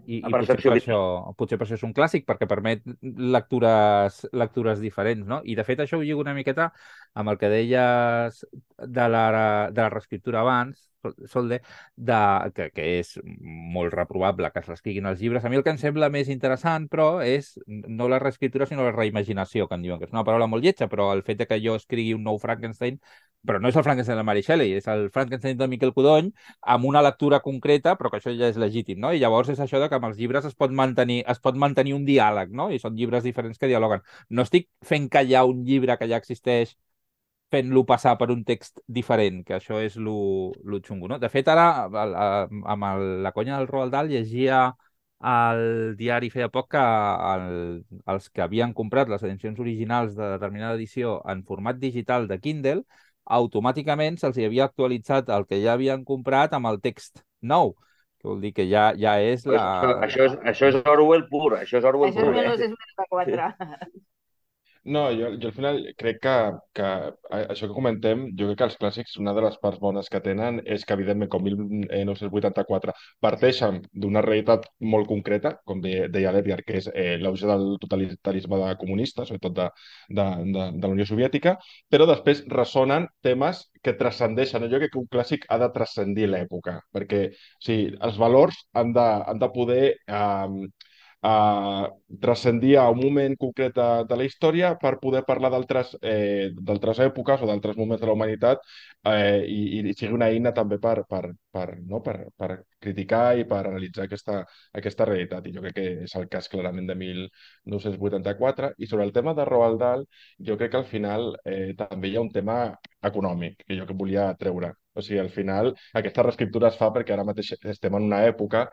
I, i potser, per això, potser per això és un clàssic, perquè permet lectures, lectures diferents, no? I de fet això ho lligo una miqueta amb el que deies de la, de la reescriptura abans, Solde, de, que, que és molt reprobable que es reescriguin els llibres. A mi el que em sembla més interessant, però, és no la reescriptura, sinó la reimaginació, que en diuen, que és una paraula molt lletja, però el fet de que jo escrigui un nou Frankenstein però no és el Frankenstein de Mary Shelley, és el Frankenstein de Miquel Codony amb una lectura concreta, però que això ja és legítim, no? I llavors és això de que amb els llibres es pot mantenir, es pot mantenir un diàleg, no? I són llibres diferents que dialoguen. No estic fent callar un llibre que ja existeix fent-lo passar per un text diferent, que això és lo, lo xungo, no? De fet, ara, amb el, la conya del Roald Dahl, llegia al diari feia poc que el, els que havien comprat les edicions originals de determinada edició en format digital de Kindle automàticament se'ls havia actualitzat el que ja havien comprat amb el text nou. Que vol dir que ja, ja és la... Això, això, és, això és Orwell pur, això és Orwell Això és pur. Eh? <laughs> 1994. No, jo, jo al final crec que, que això que comentem, jo crec que els clàssics, una de les parts bones que tenen és que, evidentment, com 1984, parteixen d'una realitat molt concreta, com de, deia l'Edgar, que és eh, l'auge del totalitarisme de comunista, sobretot de, de, de, de la Unió Soviètica, però després ressonen temes que transcendeixen. Jo crec que un clàssic ha de transcendir l'època, perquè o sigui, els valors han de, han de poder eh, transcendir a un moment concret de, de la història per poder parlar d'altres eh, èpoques o d'altres moments de la humanitat eh, i, i sigui una eina també per, per, per, no? per, per criticar i per analitzar aquesta, aquesta realitat. I jo crec que és el cas clarament de 1984. I sobre el tema de Roald Dahl, jo crec que al final eh, també hi ha un tema econòmic que jo que volia treure. O sigui, al final, aquesta reescriptura es fa perquè ara mateix estem en una època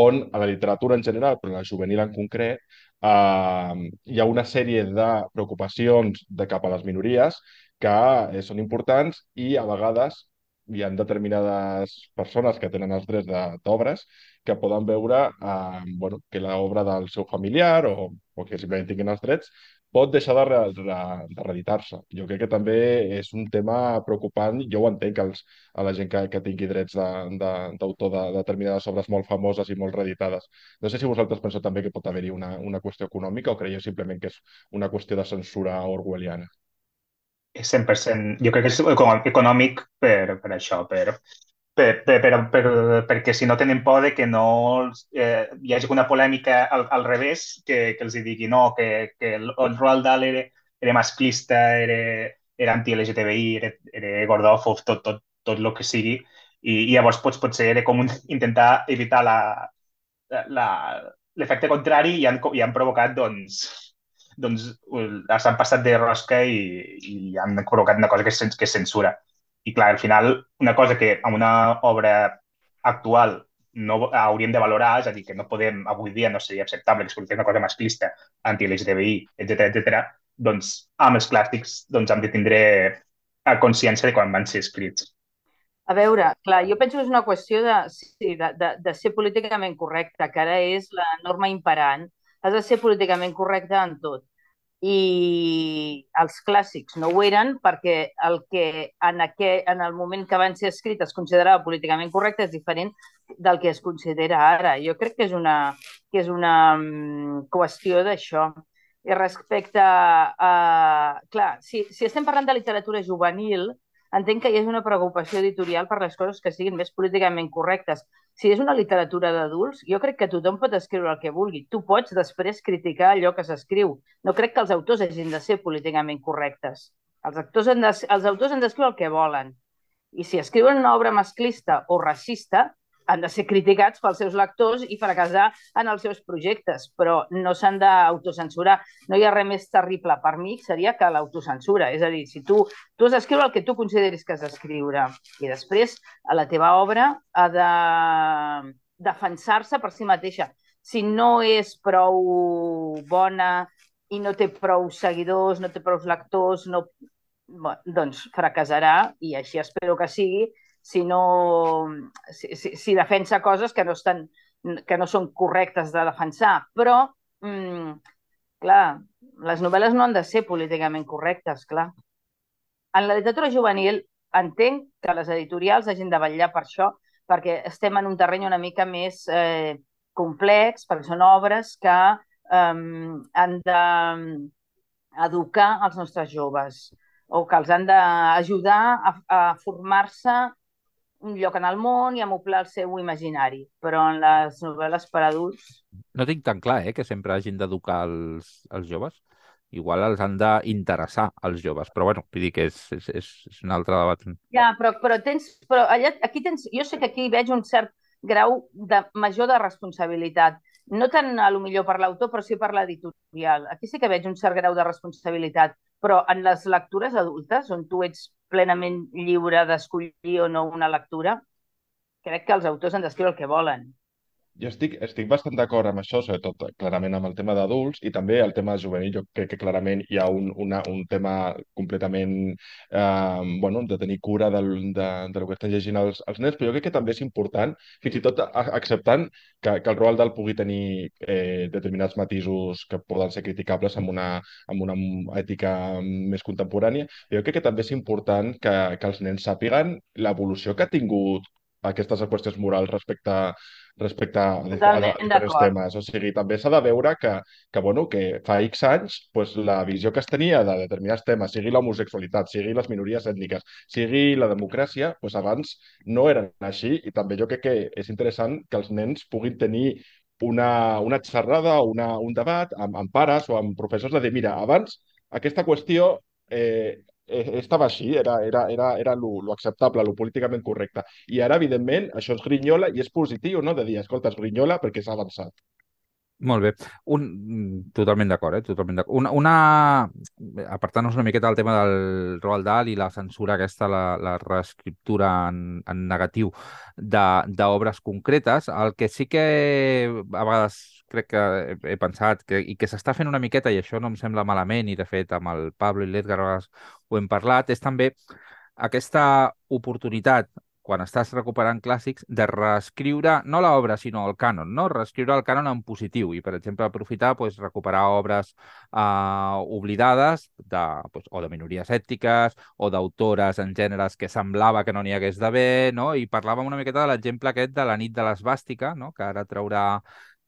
on a la literatura en general, però la juvenil en concret, eh, hi ha una sèrie de preocupacions de cap a les minories que eh, són importants i a vegades hi ha determinades persones que tenen els drets d'obres que poden veure eh, bueno, que l'obra del seu familiar o, o que simplement tinguin els drets pot deixar de, re, de, de. Jo crec que també és un tema preocupant. Jo ho entenc els, a la gent que, que tingui drets d'autor de, de, de determinades obres molt famoses i molt reeditades. No sé si vosaltres penseu també que pot haver-hi una, una qüestió econòmica o creieu simplement que és una qüestió de censura orwelliana. 100%. Jo crec que és econòmic per, per això, per, per, per, per, per, perquè si no tenen por de que no eh, hi hagi una polèmica al, al revés que, que els digui no, que, que el, el Roald Dahl era, era masclista, era, era anti-LGTBI, era, era gordòfob, tot, tot, tot el que sigui, i, i llavors pots, potser era com un, intentar evitar l'efecte contrari i han, i han provocat doncs, doncs s'han passat de rosca i, i han provocat una cosa que que és censura. I clar, al final, una cosa que amb una obra actual no hauríem de valorar, és a dir, que no podem, avui dia no seria acceptable que es una cosa masclista, anti-LGTBI, etc etc. doncs amb els clàssics doncs, hem de tindre a consciència de quan van ser escrits. A veure, clar, jo penso que és una qüestió de, sí, de, de, de ser políticament correcta, que ara és la norma imperant has de ser políticament correcte en tot. I els clàssics no ho eren perquè el que en, aquell, en el moment que van ser escrits es considerava políticament correcte és diferent del que es considera ara. Jo crec que és una, que és una um, qüestió d'això. I respecte a... Clar, si, si estem parlant de literatura juvenil, entenc que hi és una preocupació editorial per les coses que siguin més políticament correctes. Si és una literatura d'adults, jo crec que tothom pot escriure el que vulgui. Tu pots després criticar allò que s'escriu. No crec que els autors hagin de ser políticament correctes. Els, actors han de, els autors han d'escriure el que volen. I si escriuen una obra masclista o racista, han de ser criticats pels seus lectors i fracassar en els seus projectes, però no s'han d'autocensurar. No hi ha res més terrible per mi seria que l'autocensura. És a dir, si tu, tu has d'escriure el que tu consideris que has d'escriure i després a la teva obra ha de defensar-se per si mateixa. Si no és prou bona i no té prou seguidors, no té prou lectors, no... Bé, doncs fracassarà i així espero que sigui si no si, si, si defensa coses que no estan que no són correctes de defensar, però mm, clar, les novel·les no han de ser políticament correctes, clar. En la literatura juvenil entenc que les editorials hagin de vetllar per això, perquè estem en un terreny una mica més eh, complex, perquè són obres que eh, han d'educar els nostres joves o que els han d'ajudar a, a formar-se un lloc en el món i amoplar el seu imaginari, però en les novel·les per adults... No tinc tan clar, eh, que sempre hagin d'educar els, els joves. Igual els han d'interessar els joves, però bueno, vull dir que és, és, és, és un altre debat. Ja, però, però tens... Però allà, aquí tens... Jo sé que aquí veig un cert grau de major de responsabilitat. No tant a lo millor per l'autor, però sí per l'editorial. Aquí sí que veig un cert grau de responsabilitat, però en les lectures adultes, on tu ets plenament lliure d'escollir o no una lectura, crec que els autors han d'escriure el que volen. Jo estic, estic bastant d'acord amb això, sobretot clarament amb el tema d'adults i també el tema juvenil. Jo crec que clarament hi ha un, una, un tema completament eh, bueno, de tenir cura del, de, de lo que estan llegint els, els nens, però jo crec que també és important, fins i tot acceptant que, que el Roald Dahl pugui tenir eh, determinats matisos que poden ser criticables amb una, amb una ètica més contemporània, jo crec que també és important que, que els nens sàpiguen l'evolució que ha tingut aquestes qüestions morals respecte a respecte a, a, a temes. O sigui, també s'ha de veure que, que, bueno, que fa X anys pues, la visió que es tenia de determinats temes, sigui l'homosexualitat, sigui les minories ètniques, sigui la democràcia, pues, abans no eren així i també jo crec que és interessant que els nens puguin tenir una, una xerrada o una, un debat amb, amb pares o amb professors de dir, mira, abans aquesta qüestió eh, estava així, era, era, era, era lo, lo acceptable, lo políticament correcte. I ara, evidentment, això es grinyola i és positiu, no?, de dir, escolta, es grinyola perquè s'ha avançat. Molt bé. Un, totalment d'acord, eh? Totalment d'acord. Una, una... Apartant-nos una miqueta del tema del Roald Dahl i la censura aquesta, la, la reescriptura en, en negatiu d'obres concretes, el que sí que a vegades crec que he, he pensat que, i que s'està fent una miqueta, i això no em sembla malament, i de fet amb el Pablo i l'Edgar ho hem parlat, és també aquesta oportunitat quan estàs recuperant clàssics, de reescriure no l'obra, sinó el cànon, no? reescriure el cànon en positiu i, per exemple, aprofitar pues, recuperar obres eh, oblidades de, pues, o de minories ètniques o d'autores en gèneres que semblava que no n'hi hagués d'haver, no? i parlàvem una miqueta de l'exemple aquest de la nit de l'esbàstica, no? que ara traurà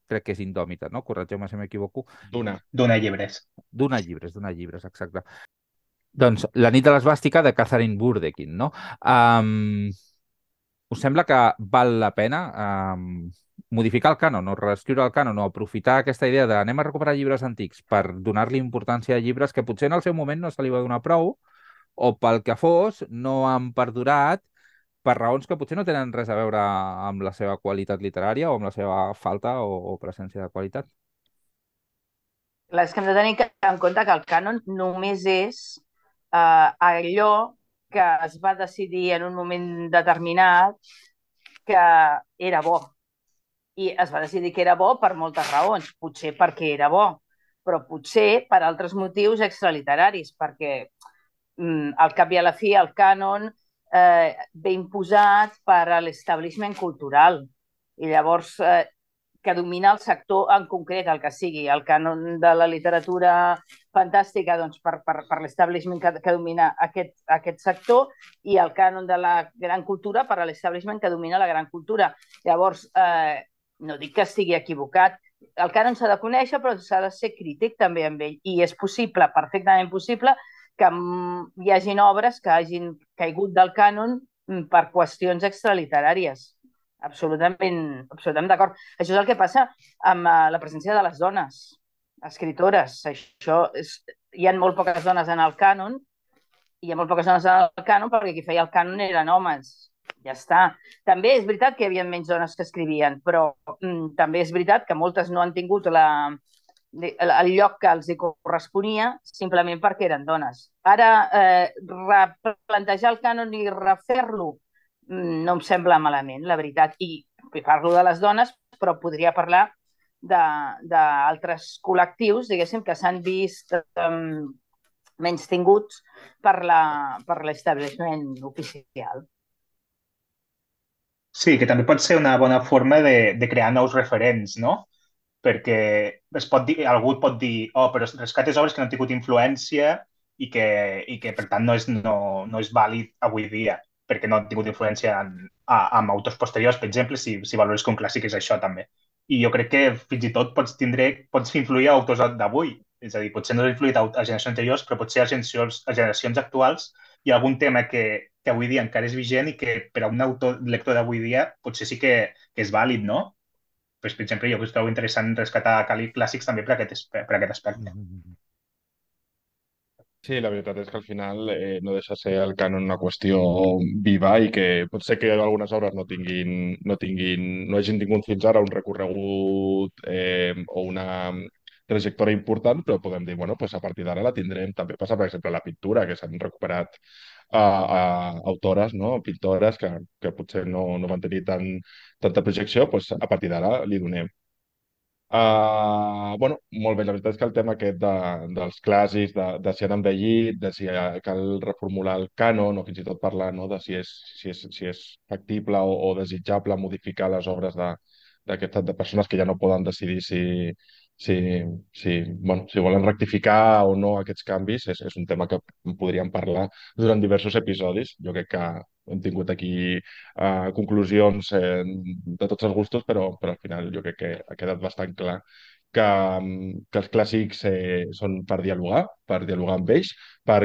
crec que és indòmita, no? Corregeu-me si m'equivoco. D'una. D'una llibres. D'una llibres, d'una llibres, exacte. Doncs La nit de l'esbàstica de Catherine Burdekin, no? Um, us sembla que val la pena um, modificar el cànon o reescriure el cànon o aprofitar aquesta idea de anem a recuperar llibres antics per donar-li importància a llibres que potser en el seu moment no se li va donar prou o pel que fos no han perdurat per raons que potser no tenen res a veure amb la seva qualitat literària o amb la seva falta o, o presència de qualitat? Clar, és que hem de tenir en compte que el cànon només és eh, allò que es va decidir en un moment determinat que era bo. I es va decidir que era bo per moltes raons. Potser perquè era bo, però potser per altres motius extraliteraris, perquè mm, al cap i a la fi el cànon eh, ve imposat per l'establishment cultural. I llavors eh, que domina el sector en concret, el que sigui, el cànon de la literatura fantàstica doncs, per, per, per l'establishment que, que domina aquest, aquest sector i el cànon de la gran cultura per a l'establishment que domina la gran cultura. Llavors, eh, no dic que estigui equivocat, el cànon s'ha de conèixer, però s'ha de ser crític també amb ell. I és possible, perfectament possible, que hi hagin obres que hagin caigut del cànon per qüestions extraliteràries absolutament, absolutament d'acord. Això és el que passa amb uh, la presència de les dones escritores. Això és, hi ha molt poques dones en el cànon, hi ha molt poques dones en el cànon perquè qui feia el cànon eren homes. Ja està. També és veritat que hi havia menys dones que escrivien, però mm, també és veritat que moltes no han tingut la, el lloc que els hi corresponia simplement perquè eren dones. Ara, eh, replantejar el cànon i refer-lo Mm, no em sembla malament, la veritat. I, i parlo de les dones, però podria parlar d'altres col·lectius, diguéssim, que s'han vist um, menys tinguts per l'establishment oficial. Sí, que també pot ser una bona forma de, de crear nous referents, no? Perquè es pot dir, algú pot dir, oh, però rescates obres que no han tingut influència i que, i que per tant no és, no, no és vàlid avui dia perquè no han tingut influència en, a, amb autors posteriors, per exemple, si, si valores que un clàssic és això també. I jo crec que fins i tot pots tindre, pots influir a autors d'avui, és a dir, potser no has influït a, a generacions anteriors, però potser a generacions, a generacions actuals hi ha algun tema que, que avui dia encara és vigent i que per a un autor lector d'avui dia potser sí que, que és vàlid, no? Pues, per exemple, jo trobo interessant rescatar clàssics també per aquest, per aquest aspecte. Sí, la veritat és que al final eh, no deixa ser el canon una qüestió viva i que pot ser que algunes obres no tinguin, no tinguin, no hagin tingut fins ara un recorregut eh, o una trajectòria important, però podem dir, bueno, pues a partir d'ara la tindrem. També passa, per exemple, la pintura, que s'han recuperat a, a autores, no? pintores que, que potser no, no van tenir tant, tanta projecció, pues a partir d'ara li donem Uh, bueno, molt bé, la veritat és que el tema aquest de, dels clàssics, de, de si han envellit, de si cal reformular el cànon o fins i tot parlar no, de si és, si és, si és factible o, o desitjable modificar les obres de, de persones que ja no poden decidir si, si, si, bueno, si volen rectificar o no aquests canvis, és, és un tema que podríem parlar durant diversos episodis. Jo crec que hem tingut aquí uh, conclusions eh, de tots els gustos, però, però al final jo crec que ha quedat bastant clar que, que els clàssics eh, són per dialogar, per dialogar amb ells, per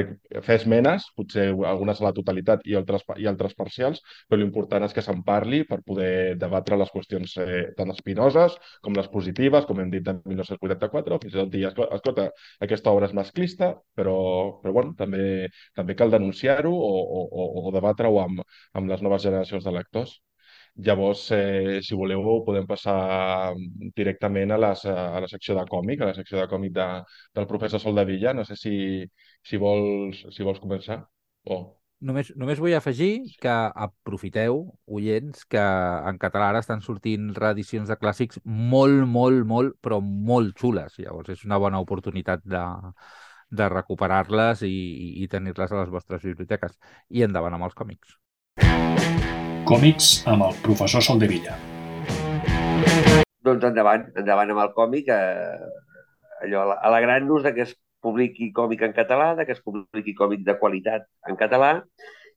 fer esmenes, potser algunes a la totalitat i altres, i altres parcials, però l'important és que se'n parli per poder debatre les qüestions eh, tan espinoses com les positives, com hem dit de 1984, fins i tot dir, escolta, aquesta obra és masclista, però, però bueno, també, també cal denunciar-ho o, o, o, o debatre-ho amb, amb les noves generacions de lectors. Llavors, eh, si voleu, podem passar directament a, les, a la secció de còmic, a la secció de còmic de, del professor Sol de Villa. No sé si, si, vols, si vols començar. O... Només, només vull afegir que aprofiteu, oients, que en català ara estan sortint reedicions de clàssics molt, molt, molt, però molt xules. Llavors és una bona oportunitat de, de recuperar-les i, i tenir-les a les vostres biblioteques. I endavant amb els còmics. Còmics amb el professor Soldevilla. Doncs endavant, endavant amb el còmic, eh, allò, alegrant-nos que es publiqui còmic en català, de que es publiqui còmic de qualitat en català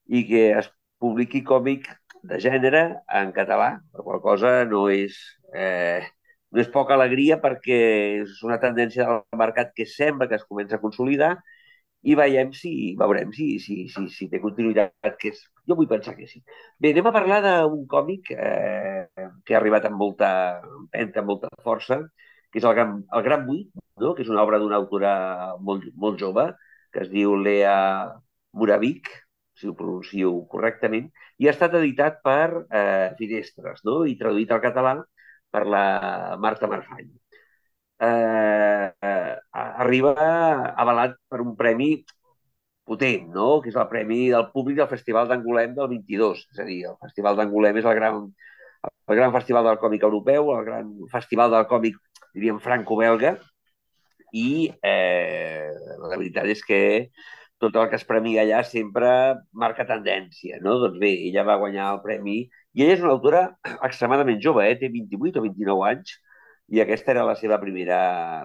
i que es publiqui còmic de gènere en català, per qual cosa no és, eh, no és poca alegria perquè és una tendència del mercat que sembla que es comença a consolidar i veiem si, veurem si, si, si, si té continuïtat, que és, jo vull pensar que sí. Bé, anem a parlar d'un còmic eh, que ha arribat amb molta empenta, amb molta força, que és el Gran, el Gran Buit, no? que és una obra d'una autora molt, molt jove, que es diu Lea Moravik, si ho pronuncio correctament, i ha estat editat per eh, Finestres, no? i traduït al català per la Marta Marfany eh, eh, arriba avalat per un premi potent, no? que és el premi del públic del Festival d'Angolem del 22. És a dir, el Festival d'Angolem és el gran, el gran festival del còmic europeu, el gran festival del còmic, diríem, franco-belga, i eh, la veritat és que tot el que es premia allà sempre marca tendència, no? Doncs bé, ella va guanyar el premi i ella és una autora extremadament jove, eh? té 28 o 29 anys, i aquesta era la seva primera,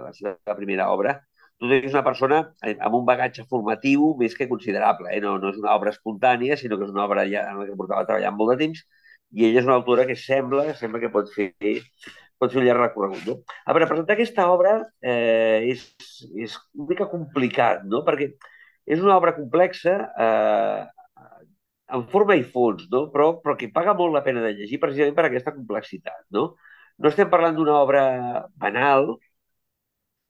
la seva primera obra. Tot és una persona amb un bagatge formatiu més que considerable. Eh? No, no és una obra espontània, sinó que és una obra ja en la que portava treballant molt de temps i ella és una autora que sembla, sembla que pot fer, pot fer un llarg recorregut. No? A veure, presentar aquesta obra eh, és, és una mica complicat, no? perquè és una obra complexa eh, en forma i fons, no? però, però que paga molt la pena de llegir precisament per aquesta complexitat. No? No estem parlant d'una obra banal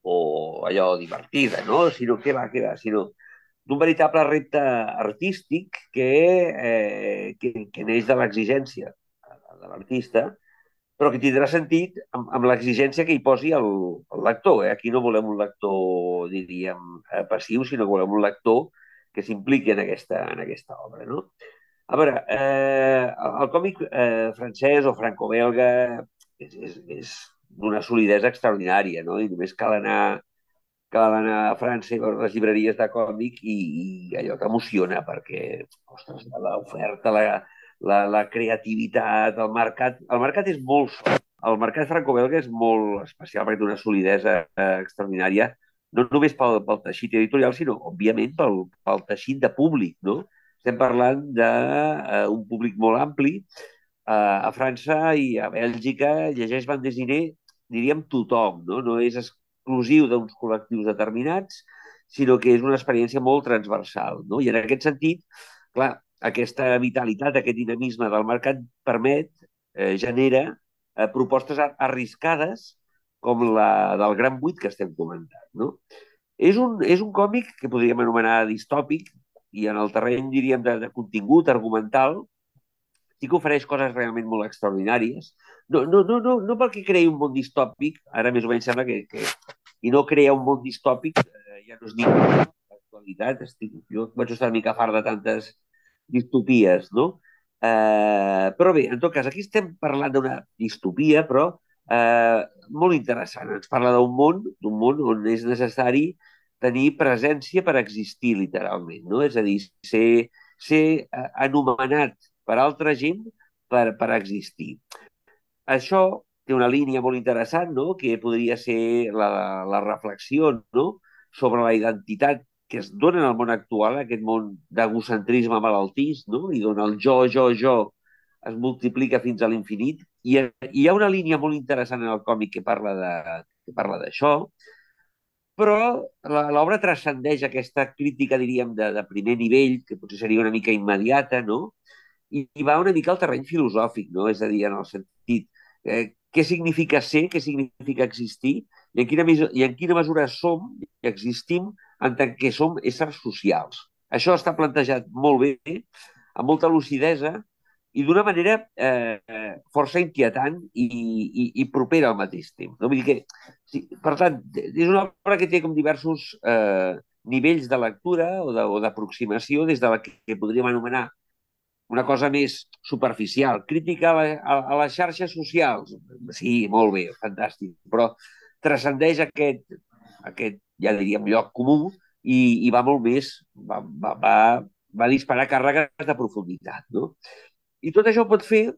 o allò divertida, no? sinó que va, que va, sinó d'un veritable repte artístic que, eh, que, que neix de l'exigència de l'artista, però que tindrà sentit amb, amb l'exigència que hi posi el, el lector. Eh? Aquí no volem un lector, diríem, eh, passiu, sinó que volem un lector que s'impliqui en, aquesta, en aquesta obra. No? A veure, eh, el còmic eh, francès o franco-belga és, és, és d'una solidesa extraordinària, no? I només cal anar, cal anar a França i veure les llibreries de còmic i, i allò t'emociona perquè, ostres, l'oferta, la, la, la creativitat, el mercat... El mercat és molt El mercat franco-belga és molt especial perquè té una solidesa eh, extraordinària, no només pel, pel teixit editorial, sinó, òbviament, pel, pel teixit de públic, no? Estem parlant d'un uh, públic molt ampli, a França i a Bèlgica llegeix Van Desiré, diríem, tothom, no? No és exclusiu d'uns col·lectius determinats, sinó que és una experiència molt transversal, no? I en aquest sentit, clar, aquesta vitalitat, aquest dinamisme del mercat permet, eh, genera eh, propostes arriscades com la del Gran Buit que estem comentant, no? És un, és un còmic que podríem anomenar distòpic i en el terreny, diríem, de, de contingut argumental, sí que ofereix coses realment molt extraordinàries. No, no, no, no, no perquè creï un món distòpic, ara més o menys sembla que, que i no crea un món distòpic, eh, ja no és ni l'actualitat, estic, jo vaig estar una mica fart de tantes distopies, no? Eh, però bé, en tot cas, aquí estem parlant d'una distopia, però eh, molt interessant. Ens parla d'un món, d'un món on és necessari tenir presència per existir, literalment, no? És a dir, ser, ser eh, anomenat per altra gent per, per existir. Això té una línia molt interessant, no? que podria ser la, la reflexió no? sobre la identitat que es dona en el món actual, aquest món d'egocentrisme malaltís, no? i on el jo, jo, jo es multiplica fins a l'infinit. I hi ha una línia molt interessant en el còmic que parla de, que parla d'això, però l'obra transcendeix aquesta crítica, diríem, de, de primer nivell, que potser seria una mica immediata, no? I, i va una mica al terreny filosòfic, no? És a dir, en el sentit, eh, què significa ser, què significa existir, i en quina, i en quina mesura som i existim en tant que som éssers socials. Això està plantejat molt bé, amb molta lucidesa i d'una manera eh, força inquietant i, i, i propera al mateix temps. No? Vull dir que, sí, per tant, és una obra que té com diversos eh, nivells de lectura o d'aproximació des de la que podríem anomenar una cosa més superficial, crítica a, la, a, a les xarxes socials. Sí, molt bé, fantàstic, però transcendeix aquest, aquest ja diríem, lloc comú i, i va molt més, va, va, va, va disparar càrregues de profunditat. No? I tot això ho pot fer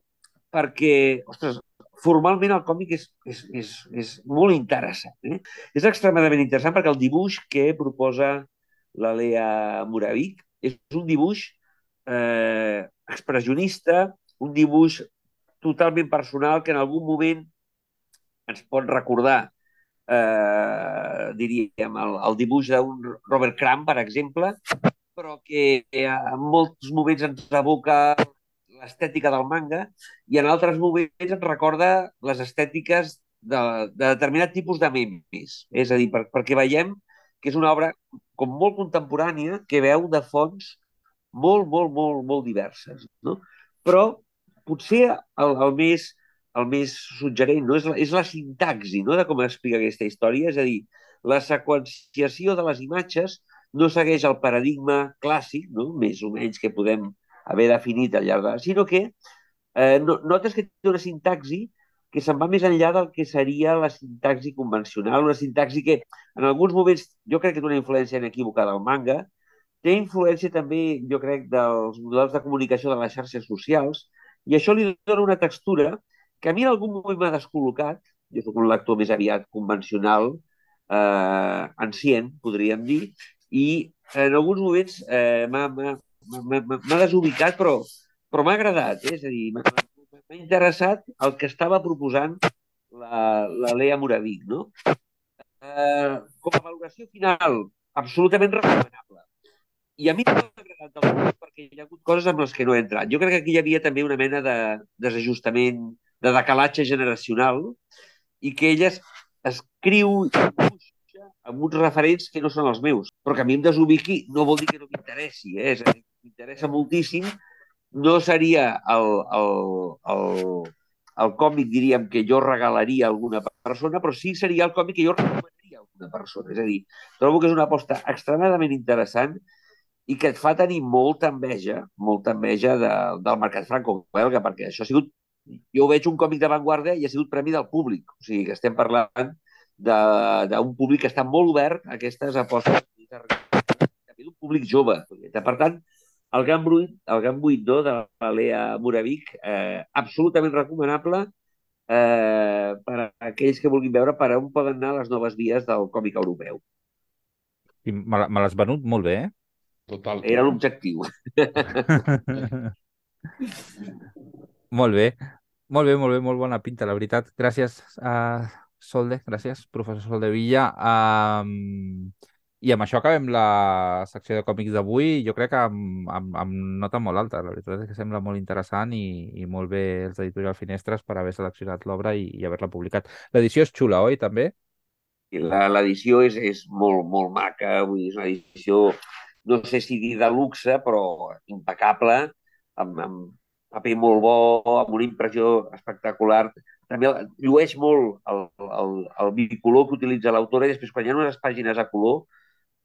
perquè, ostres, formalment el còmic és, és, és, és molt interessant. Eh? És extremadament interessant perquè el dibuix que proposa la Lea Moravic és un dibuix eh, expressionista, un dibuix totalment personal que en algun moment ens pot recordar, eh, diríem, el, el dibuix d'un Robert Crumb, per exemple, però que en molts moments ens evoca l'estètica del manga i en altres moments ens recorda les estètiques de, de determinat tipus de memes. És a dir, per, perquè veiem que és una obra com molt contemporània que veu de fons molt, molt, molt, molt diverses. No? Però potser el, el, més, el més suggerent no? és, la, és la sintaxi no? de com explica aquesta història, és a dir, la seqüenciació de les imatges no segueix el paradigma clàssic, no? més o menys que podem haver definit al llarg de... sinó que eh, notes que té una sintaxi que se'n va més enllà del que seria la sintaxi convencional, una sintaxi que en alguns moments jo crec que té una influència inequívoca del manga, té influència també, jo crec, dels models de comunicació de les xarxes socials, i això li dona una textura que a mi en algun moment m'ha descol·locat, jo soc un lector més aviat convencional, eh, ancient, podríem dir, i en alguns moments eh, m'ha desubicat, però, però m'ha agradat, eh? és a dir, m'ha interessat el que estava proposant la, la Lea Moravic, no? Eh, com a valoració final, absolutament recomanable. I a mi m'ha agradat del tot perquè hi ha hagut coses amb les que no he entrat. Jo crec que aquí hi havia també una mena de desajustament, de decalatge generacional i que ella escriu i dibuixa amb uns referents que no són els meus. Però que a mi em desubiqui no vol dir que no m'interessi, eh? és a dir, m'interessa moltíssim. No seria el, el, el, el còmic, diríem, que jo regalaria a alguna persona, però sí seria el còmic que jo recomanaria a alguna persona. És a dir, trobo que és una aposta extremadament interessant i que et fa tenir molta enveja, molta enveja de, del mercat franco-belga, perquè això ha sigut, jo veig un còmic d'avantguarda i ha sigut premi del públic, o sigui que estem parlant d'un públic que està molt obert a aquestes apostes també d'un públic jove. Per tant, el Gran Buit, el Gran Buit no, de la Lea Moravic, eh, absolutament recomanable eh, per a aquells que vulguin veure per on poden anar les noves vies del còmic europeu. I me l'has venut molt bé, eh? Total. Era l'objectiu. <laughs> molt bé. Molt bé, molt bé, molt bona pinta, la veritat. Gràcies a Solde, gràcies, professor Solde Villa. Um, I amb això acabem la secció de còmics d'avui. Jo crec que amb, amb, amb nota molt alta. La veritat és que sembla molt interessant i, i molt bé els editorial Finestres per haver seleccionat l'obra i, i haver-la publicat. L'edició és xula, oi, també? L'edició és, és molt, molt maca. Vull dir, és una edició no sé si dir de luxe, però impecable, amb, amb paper molt bo, amb una impressió espectacular. També llueix molt el, el, el bicolor que utilitza l'autora i després quan hi ha unes pàgines a color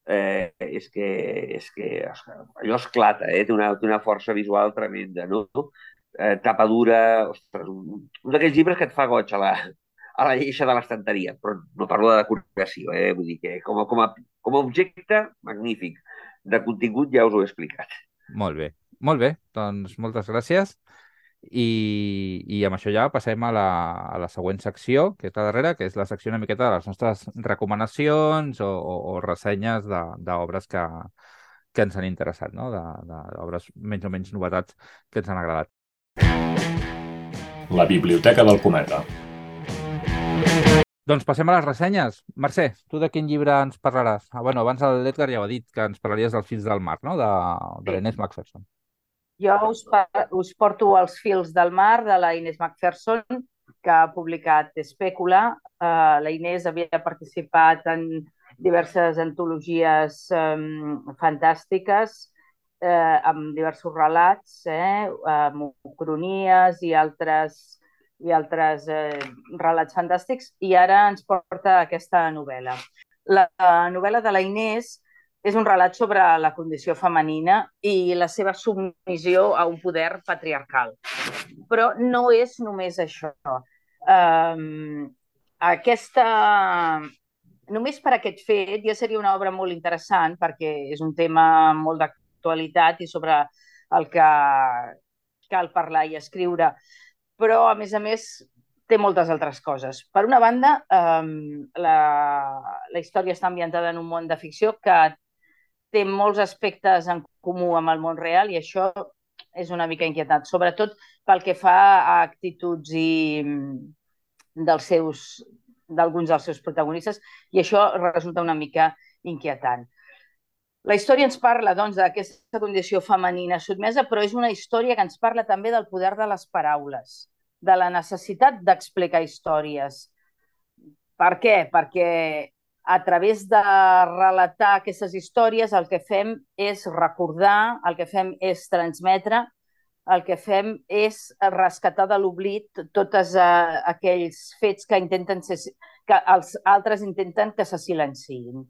eh, és que, és que allò esclata, eh? té, una, té una força visual tremenda. No? Eh, tapa dura, ostres, un, un d'aquells llibres que et fa goig a la, a la lleixa de l'estanteria, però no parlo de decoració, eh? vull dir que com a, com a, com a objecte, magnífic de contingut ja us ho he explicat. Molt bé, molt bé. Doncs moltes gràcies. I, i amb això ja passem a la, a la següent secció, que és la darrera, que és la secció una miqueta de les nostres recomanacions o, o, o ressenyes d'obres que, que ens han interessat, no? d'obres menys o menys novetats que ens han agradat. La Biblioteca del Cometa. Doncs passem a les ressenyes. Mercè, tu de quin llibre ens parlaràs? Ah, bueno, abans l'Edgar ja ho ha dit, que ens parlaries dels fils del mar, no? De, de l'Inés Macpherson. Jo us, us porto els fils del mar de la Inés Macpherson, que ha publicat Espècula. Uh, la Inés havia participat en diverses antologies um, fantàstiques, eh, amb diversos relats, eh, amb cronies i altres, i altres eh, relats fantàstics, i ara ens porta aquesta novel·la. La novel·la de la Inés és un relat sobre la condició femenina i la seva submissió a un poder patriarcal. Però no és només això. Um, aquesta... Només per aquest fet ja seria una obra molt interessant perquè és un tema molt d'actualitat i sobre el que cal parlar i escriure. Però, a més a més, té moltes altres coses. Per una banda, um, la, la història està ambientada en un món de ficció que té molts aspectes en comú amb el món real i això és una mica inquietant, sobretot pel que fa a actituds i mm, dels seus d'alguns dels seus protagonistes i això resulta una mica inquietant. La història ens parla doncs, d'aquesta condició femenina sotmesa, però és una història que ens parla també del poder de les paraules, de la necessitat d'explicar històries. Per què? Perquè a través de relatar aquestes històries el que fem és recordar, el que fem és transmetre, el que fem és rescatar de l'oblit tots uh, aquells fets que intenten ser, que els altres intenten que se silenciïn.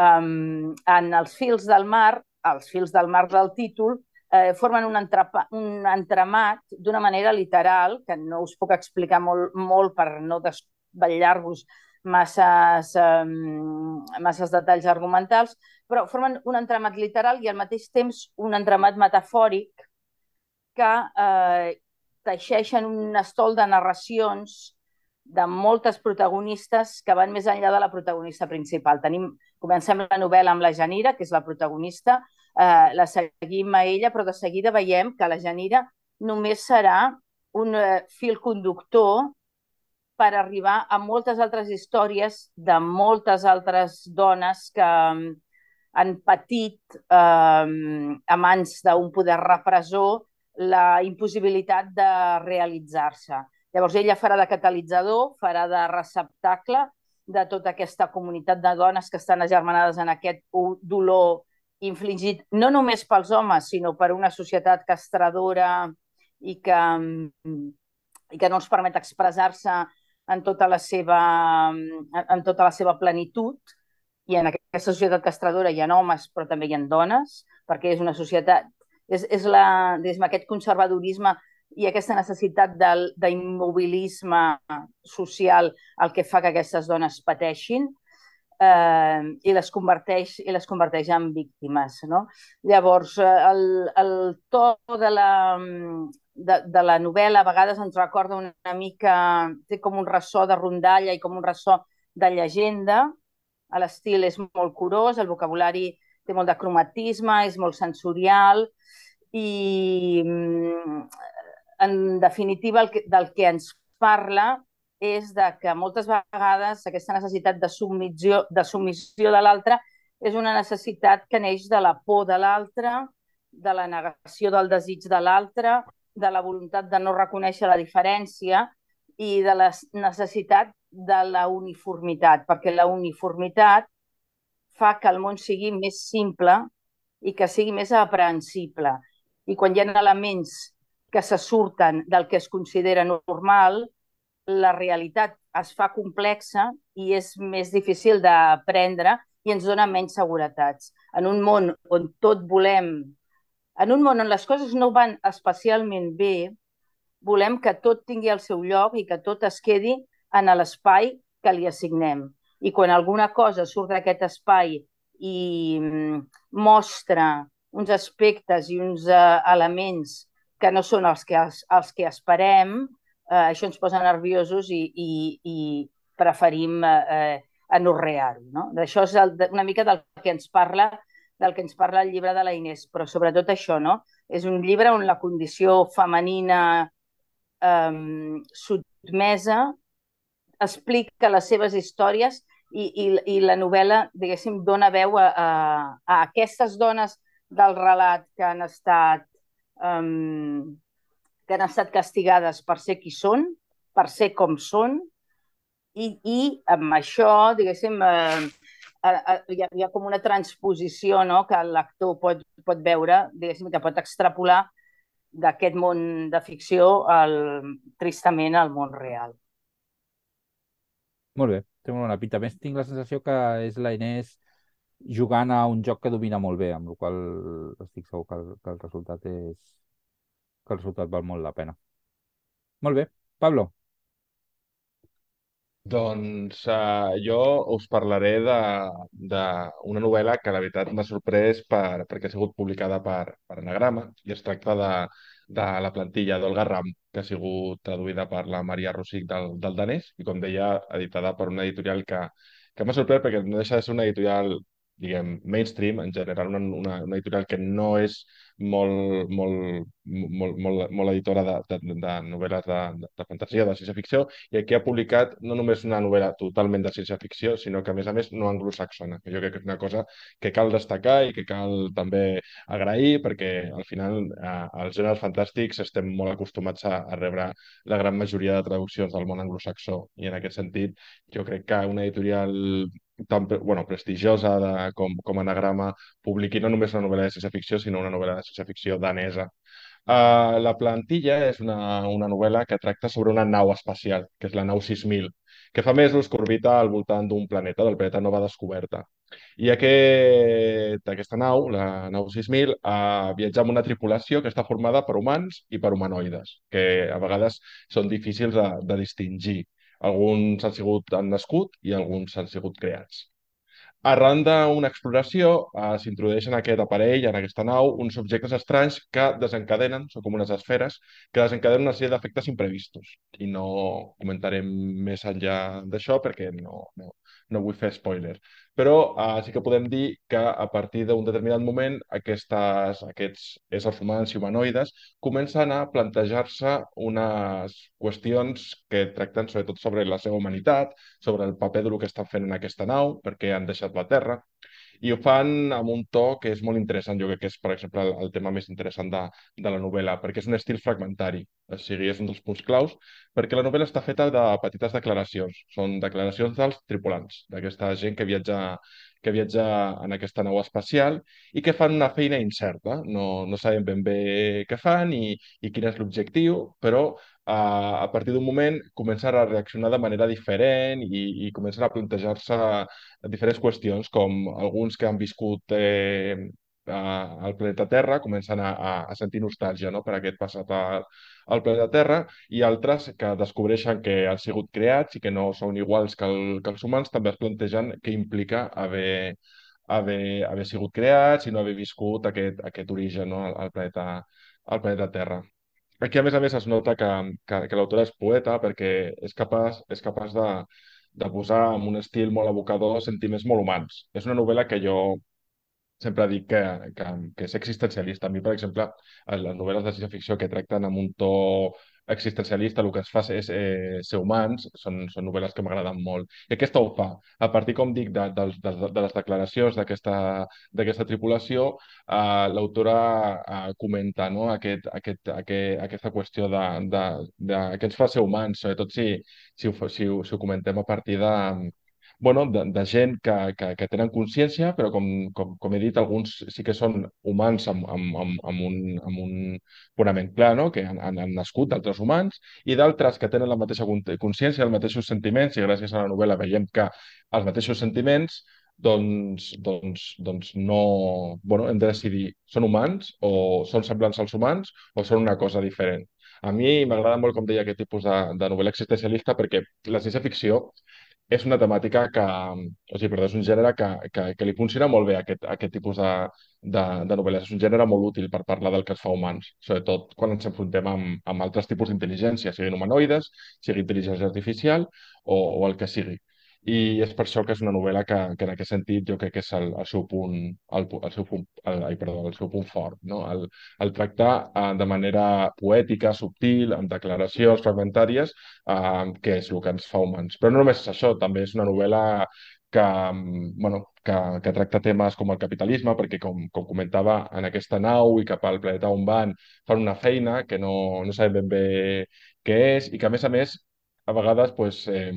Um, en els fils del mar, els fils del mar del títol, eh, formen un, entrepa, un entremat d'una manera literal, que no us puc explicar molt, molt per no desvetllar-vos masses, um, masses detalls argumentals, però formen un entramat literal i al mateix temps un entramat metafòric que eh, teixeixen un estol de narracions de moltes protagonistes que van més enllà de la protagonista principal. Tenim, comencem la novel·la amb la Janira, que és la protagonista, eh, la seguim a ella, però de seguida veiem que la Janira només serà un eh, fil conductor per arribar a moltes altres històries de moltes altres dones que mm, han patit eh, a mans d'un poder repressor la impossibilitat de realitzar-se. Llavors ella farà de catalitzador, farà de receptacle de tota aquesta comunitat de dones que estan agermanades en aquest dolor infligit no només pels homes, sinó per una societat castradora i que, i que no els permet expressar-se en tota la seva, en tota la seva plenitud. I en aquesta societat castradora hi ha homes però també hi ha dones perquè és una societat, és, és la, aquest conservadorisme i aquesta necessitat d'immobilisme social el que fa que aquestes dones pateixin eh, i les converteix i les converteix en víctimes. No? Llavors, eh, el, el to de la, de, de la novel·la a vegades ens recorda una mica, té com un ressò de rondalla i com un ressò de llegenda, l'estil és molt curós, el vocabulari té molt de cromatisme, és molt sensorial i mm, en definitiva el que, del que ens parla és de que moltes vegades aquesta necessitat de submissió de, submissió de l'altre és una necessitat que neix de la por de l'altre, de la negació del desig de l'altre, de la voluntat de no reconèixer la diferència i de la necessitat de la uniformitat, perquè la uniformitat fa que el món sigui més simple i que sigui més aprehensible. I quan hi ha elements que se surten del que es considera normal, la realitat es fa complexa i és més difícil d'aprendre i ens dona menys seguretats. En un món on tot volem en un món on les coses no van especialment bé, volem que tot tingui el seu lloc i que tot es quedi en l'espai que li assignem. I quan alguna cosa surt d'aquest espai i mm, mostra uns aspectes i uns uh, elements que no són els que, els, els que esperem, uh, això ens posa nerviosos i, i, i preferim uh, anorrear-ho. No? D'això és el, una mica del que ens parla del que ens parla el llibre de la Inés, però sobretot això, no? És un llibre on la condició femenina eh, sotmesa explica les seves històries i, i, i la novel·la, diguéssim, dona veu a, a, a aquestes dones del relat que han estat um, que han estat castigades per ser qui són, per ser com són, i, i amb això, diguéssim, eh, eh, hi, ha, hi ha com una transposició no? que l'actor pot, pot veure, diguéssim, que pot extrapolar d'aquest món de ficció al, tristament al món real. Molt bé, té molt bona pinta. A més, tinc la sensació que és la Inés jugant a un joc que domina molt bé, amb la qual estic segur que el, que el resultat és que el resultat val molt la pena. Molt bé. Pablo. Doncs uh, jo us parlaré d'una novel·la que la veritat m'ha sorprès per, perquè ha sigut publicada per, per Anagrama i es tracta de, de la plantilla d'Olga Ram, que ha sigut traduïda per la Maria Rosic del, del danès i, com deia, editada per una editorial que, que m'ha sorprès perquè no deixa de ser una editorial diguem, mainstream, en general, una, una, una editorial que no és molt, molt, molt, molt, molt editora de, de, de novel·les de, de, de fantasia, de ciència-ficció, i aquí ha publicat no només una novel·la totalment de ciència-ficció, sinó que, a més a més, no anglosaxona, que jo crec que és una cosa que cal destacar i que cal també agrair, perquè al final eh, els gèneres fantàstics estem molt acostumats a, a rebre la gran majoria de traduccions del món anglosaxó, i en aquest sentit jo crec que una editorial tan bueno, prestigiosa de, com, com anagrama publiqui no només una novel·la de ciència-ficció, sinó una novel·la de ciència-ficció danesa. Uh, la plantilla és una, una novel·la que tracta sobre una nau espacial, que és la nau 6000, que fa mesos que orbita al voltant d'un planeta, del planeta Nova Descoberta. I aquest, aquesta nau, la nau 6000, uh, viatja amb una tripulació que està formada per humans i per humanoides, que a vegades són difícils de, de distingir. Alguns han sigut han nascut i alguns han sigut creats. Arran d'una exploració eh, s'introdueixen en aquest aparell, en aquesta nau, uns objectes estranys que desencadenen, són com unes esferes, que desencadenen una sèrie d'efectes imprevistos. I no comentarem més enllà d'això perquè no, no, no vull fer spoilers però uh, sí que podem dir que a partir d'un determinat moment aquestes, aquests éssers humans i humanoides comencen a plantejar-se unes qüestions que tracten sobretot sobre la seva humanitat, sobre el paper del que estan fent en aquesta nau, perquè han deixat la Terra, i ho fan amb un to que és molt interessant, jo crec que és, per exemple, el, el tema més interessant de, de la novel·la, perquè és un estil fragmentari, o sigui, és un dels punts claus, perquè la novel·la està feta de petites declaracions, són declaracions dels tripulants, d'aquesta gent que viatja que viatja en aquesta nau espacial i que fan una feina incerta. No, no sabem ben bé què fan i, i quin és l'objectiu, però a, partir d'un moment començar a reaccionar de manera diferent i, i començar a plantejar-se diferents qüestions, com alguns que han viscut eh, al planeta Terra comencen a, a, a sentir nostàlgia no? per aquest passat al, al planeta Terra i altres que descobreixen que han sigut creats i que no són iguals que, el, que els humans també es plantegen què implica haver, haver, haver sigut creats i no haver viscut aquest, aquest origen no? al, al, planeta, al planeta Terra. Aquí, a més a més, es nota que, que, que l'autora és poeta perquè és capaç, és capaç de, de posar en un estil molt evocador sentiments molt humans. És una novel·la que jo sempre dic que, que, que és existencialista. A mi, per exemple, les novel·les de ciència-ficció que tracten amb un to existencialista, el que es fa és eh, ser humans, són, són novel·les que m'agraden molt. I aquesta ho fa. A partir, com dic, de, de, de, de les declaracions d'aquesta tripulació, eh, l'autora eh, comenta no? aquest, aquest, aquest, aquesta qüestió de, de, de, que ens fa ser humans, sobretot si, si, ho, si, ho, si ho comentem a partir de, bueno, de, de gent que, que, que tenen consciència, però com, com, com he dit, alguns sí que són humans amb, amb, amb, amb, un, amb un fonament clar, no? que han, han, han nascut d'altres humans, i d'altres que tenen la mateixa consciència, els mateixos sentiments, i gràcies a la novel·la veiem que els mateixos sentiments doncs, doncs, doncs no... Bueno, hem de decidir, són humans o són semblants als humans o són una cosa diferent. A mi m'agrada molt, com deia, aquest tipus de, de novel·la existencialista perquè la ciència-ficció és una temàtica que, o sigui, perdó, és un gènere que, que, que li funciona molt bé aquest, aquest tipus de, de, de novel·les. És un gènere molt útil per parlar del que es fa humans, sobretot quan ens enfrontem amb, amb altres tipus d'intel·ligència, siguin humanoides, sigui intel·ligència artificial o, o el que sigui. I és per això que és una novel·la que, que en aquest sentit jo crec que és el, el seu punt, el, el seu punt, el, ai, perdó, el seu punt fort, no? el, el tractar eh, de manera poètica, subtil, amb declaracions fragmentàries, eh, que és el que ens fa humans. Però no només és això, també és una novel·la que, bueno, que, que tracta temes com el capitalisme, perquè com, com comentava, en aquesta nau i cap al planeta on van, fan una feina que no, no sabem ben bé què és i que, a més a més, a vegades pues, eh,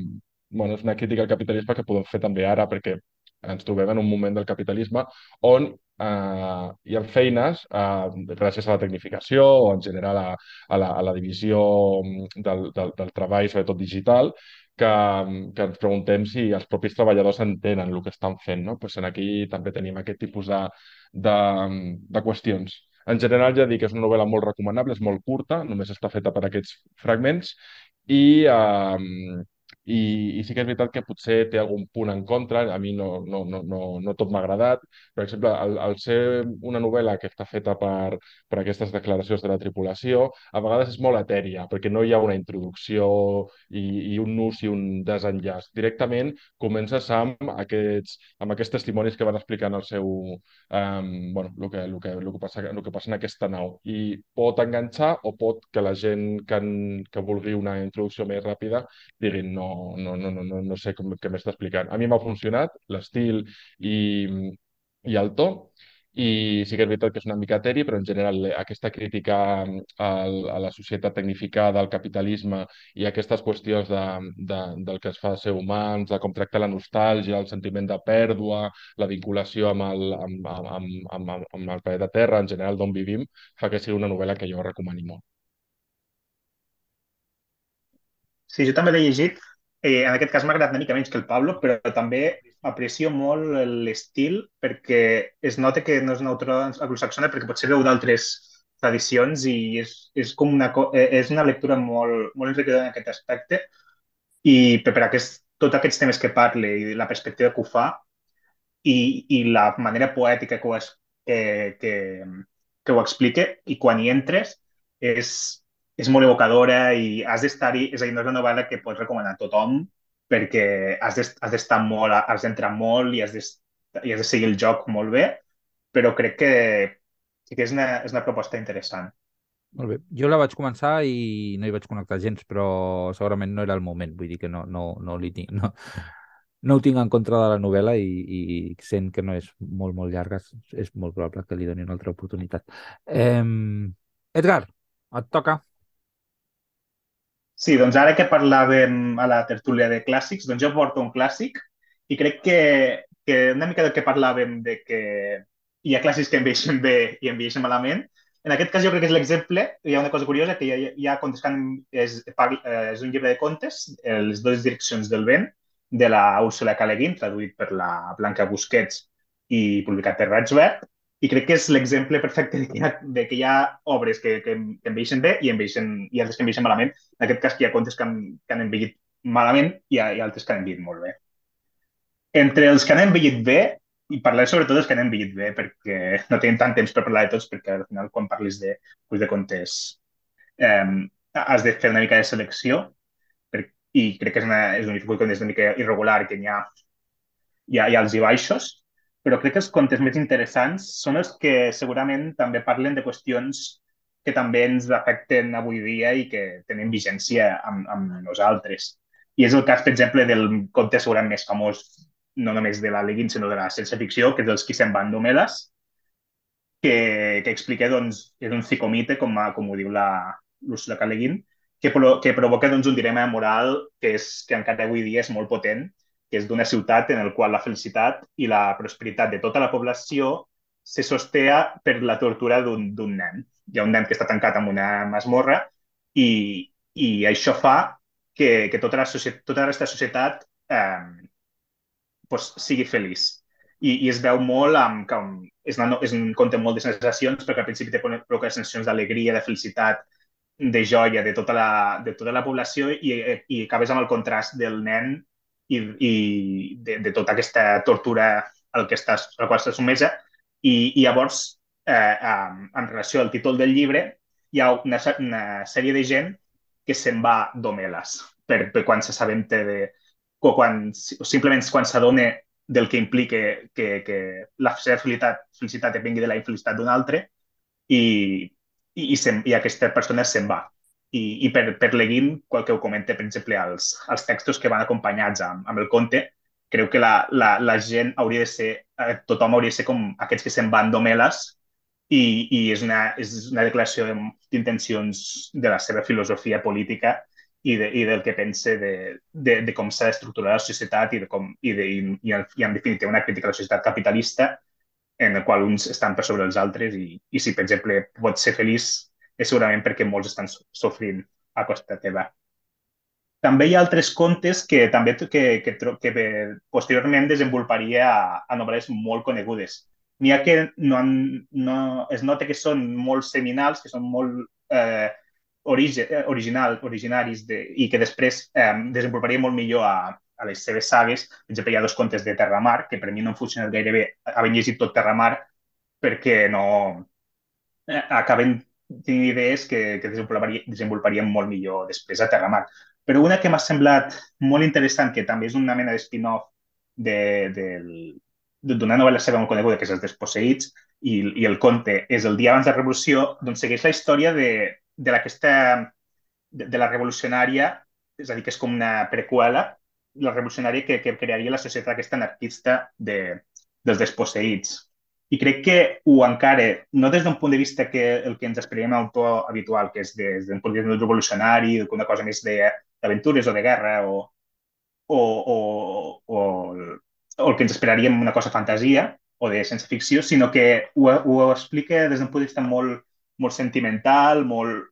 bueno, és una crítica al capitalisme que podem fer també ara, perquè ens trobem en un moment del capitalisme on eh, hi ha feines, eh, gràcies a la tecnificació o en general a, a, la, a la divisió del, del, del treball, sobretot digital, que, que ens preguntem si els propis treballadors entenen el que estan fent. No? Pues aquí també tenim aquest tipus de, de, de qüestions. En general, ja dic que és una novel·la molt recomanable, és molt curta, només està feta per aquests fragments i eh, i, i sí que és veritat que potser té algun punt en contra, a mi no, no, no, no, no tot m'ha agradat. Per exemple, al, al ser una novel·la que està feta per, per aquestes declaracions de la tripulació, a vegades és molt etèria, perquè no hi ha una introducció i, i un nus i un desenllaç. Directament comences amb aquests, amb aquests testimonis que van explicant el seu, um, bueno, el que, el, que, el, que passa, el que passa en aquesta nau. I pot enganxar o pot que la gent que, en, que vulgui una introducció més ràpida diguin no, no, no, no, no, no sé com, què m'està explicant. A mi m'ha funcionat l'estil i, i el to, i sí que és veritat que és una mica eteri, però en general aquesta crítica al, a la societat tecnificada, al capitalisme i aquestes qüestions de, de, del que es fa ser humans, de com tracta la nostàlgia, el sentiment de pèrdua, la vinculació amb el, amb, amb, amb, amb, amb el planeta Terra, en general d'on vivim, fa que sigui una novel·la que jo recomani molt. Sí, jo també l'he llegit Eh, en aquest cas m'ha agradat una mica menys que el Pablo, però també aprecio molt l'estil perquè es nota que no és una autora anglosaxona perquè potser veu d'altres tradicions i és, és com una, eh, és una lectura molt, molt enriquidora en aquest aspecte. I per, per aquest, tots aquests temes que parle i la perspectiva que ho fa i, i la manera poètica que ho, es, que, que, que ho explica i quan hi entres és, és molt evocadora i has d'estar-hi, és a dir, no és una novel·la que pots recomanar a tothom perquè has d'estar molt, has d'entrar molt i has de, i has de seguir el joc molt bé, però crec que que és una, és una proposta interessant. Molt bé. Jo la vaig començar i no hi vaig connectar gens, però segurament no era el moment. Vull dir que no, no, no li tinc... No, no ho tinc en contra de la novel·la i, i sent que no és molt, molt llarga, és molt probable que li doni una altra oportunitat. Eh, Edgar, et toca. Sí, doncs ara que parlàvem a la tertúlia de clàssics, doncs jo porto un clàssic i crec que, que una mica del que parlàvem de que hi ha clàssics que enveixen bé i enveixen malament, en aquest cas jo crec que és l'exemple, hi ha una cosa curiosa, que hi ha, hi ha contes que han, és, eh, és un llibre de contes, Les dues direccions del vent, de la Úrsula K. Le Guin, traduït per la Blanca Busquets i publicat per Ragsberg, i crec que és l'exemple perfecte de que, hi ha, de que hi ha obres que, que, que enveixen bé i, enveixen, i altres que enveixen malament. En aquest cas, hi ha contes que han, que han envellit malament i hi ha, ha altres que han envellit molt bé. Entre els que han envellit bé, i parlaré sobretot dels que han envellit bé, perquè no tenim tant temps per parlar de tots, perquè al final, quan parlis de, de contes, eh, has de fer una mica de selecció, per, i crec que és, una, és un que és una mica irregular, que hi ha, hi ha, hi ha els i baixos, però crec que els contes més interessants són els que segurament també parlen de qüestions que també ens afecten avui dia i que tenen vigència amb, amb nosaltres. I és el cas, per exemple, del conte segurament més famós, no només de la Leguin, sinó de la ciència-ficció, que és dels qui se'n van d'Homeles, que, que explica, doncs, és un psicomite, com, com ho diu la l'Ursula K. Le Guin, que, que provoca doncs, un dilema moral que, és, que encara avui dia és molt potent que és d'una ciutat en el qual la felicitat i la prosperitat de tota la població se sostea per la tortura d'un nen. Hi ha un nen que està tancat en una masmorra i, i això fa que, que tota, la societat, tota la resta de societat eh, pues, sigui feliç. I, I es veu molt amb, com, és, una, és un conte molt de sensacions, perquè al principi té provoca sensacions d'alegria, de felicitat, de joia de tota la, de tota la població i, i acabes amb el contrast del nen i, i de, de tota aquesta tortura al que estàs, a la qual estàs sumesa. I, i llavors, eh, en, en relació al títol del llibre, hi ha una, una sèrie de gent que se'n va d'homeles per, per quan s'assabenta de quan, simplement quan s'adona del que implica que, que la seva felicitat, felicitat vingui de la infelicitat d'un altre i, i, i, se, i aquesta persona se'n va. I, i per, per Leguin, qual que ho comenta, per exemple, als, als textos que van acompanyats amb, amb el conte, creu que la, la, la gent hauria de ser, eh, tothom hauria de ser com aquests que se'n van d'homeles i, i és, una, és una declaració d'intencions de la seva filosofia política i, de, i del que pense de, de, de com s'ha d'estructurar la societat i, de com, i, de, i, i, en definitiva una crítica a la societat capitalista en el qual uns estan per sobre els altres i, i si, per exemple, pots ser feliç és segurament perquè molts estan sofrint a costa teva. També hi ha altres contes que també que, que, que posteriorment desenvoluparia a, a novel·les molt conegudes. N'hi ha que no, han, no, es nota que són molt seminals, que són molt eh, origi, original, originaris de, i que després eh, desenvoluparia molt millor a, a les seves sagues. Per exemple, hi ha dos contes de Terramar, que per mi no han funcionat gaire bé, havent llegit tot Terramar, perquè no eh, acaben tinc idees que, que desenvoluparia, desenvoluparíem molt millor després a Terramar. Però una que m'ha semblat molt interessant, que també és una mena de spin-off d'una de, novel·la seva molt coneguda, que és Els desposseïts, i, i el conte és El dia abans de la revolució, doncs segueix la història de, de de, de la revolucionària, és a dir, que és com una preqüela, la revolucionària que, que crearia la societat aquesta anarquista de, dels desposseïts i crec que ho encara, no des d'un punt de vista que el que ens esperem a autor habitual, que és des d'un punt de vista revolucionari, una cosa més d'aventures o de guerra o, o, o, o, o el que ens esperaríem una cosa fantasia o de ciència ficció, sinó que ho, ho explica des d'un punt de vista molt, molt sentimental, molt,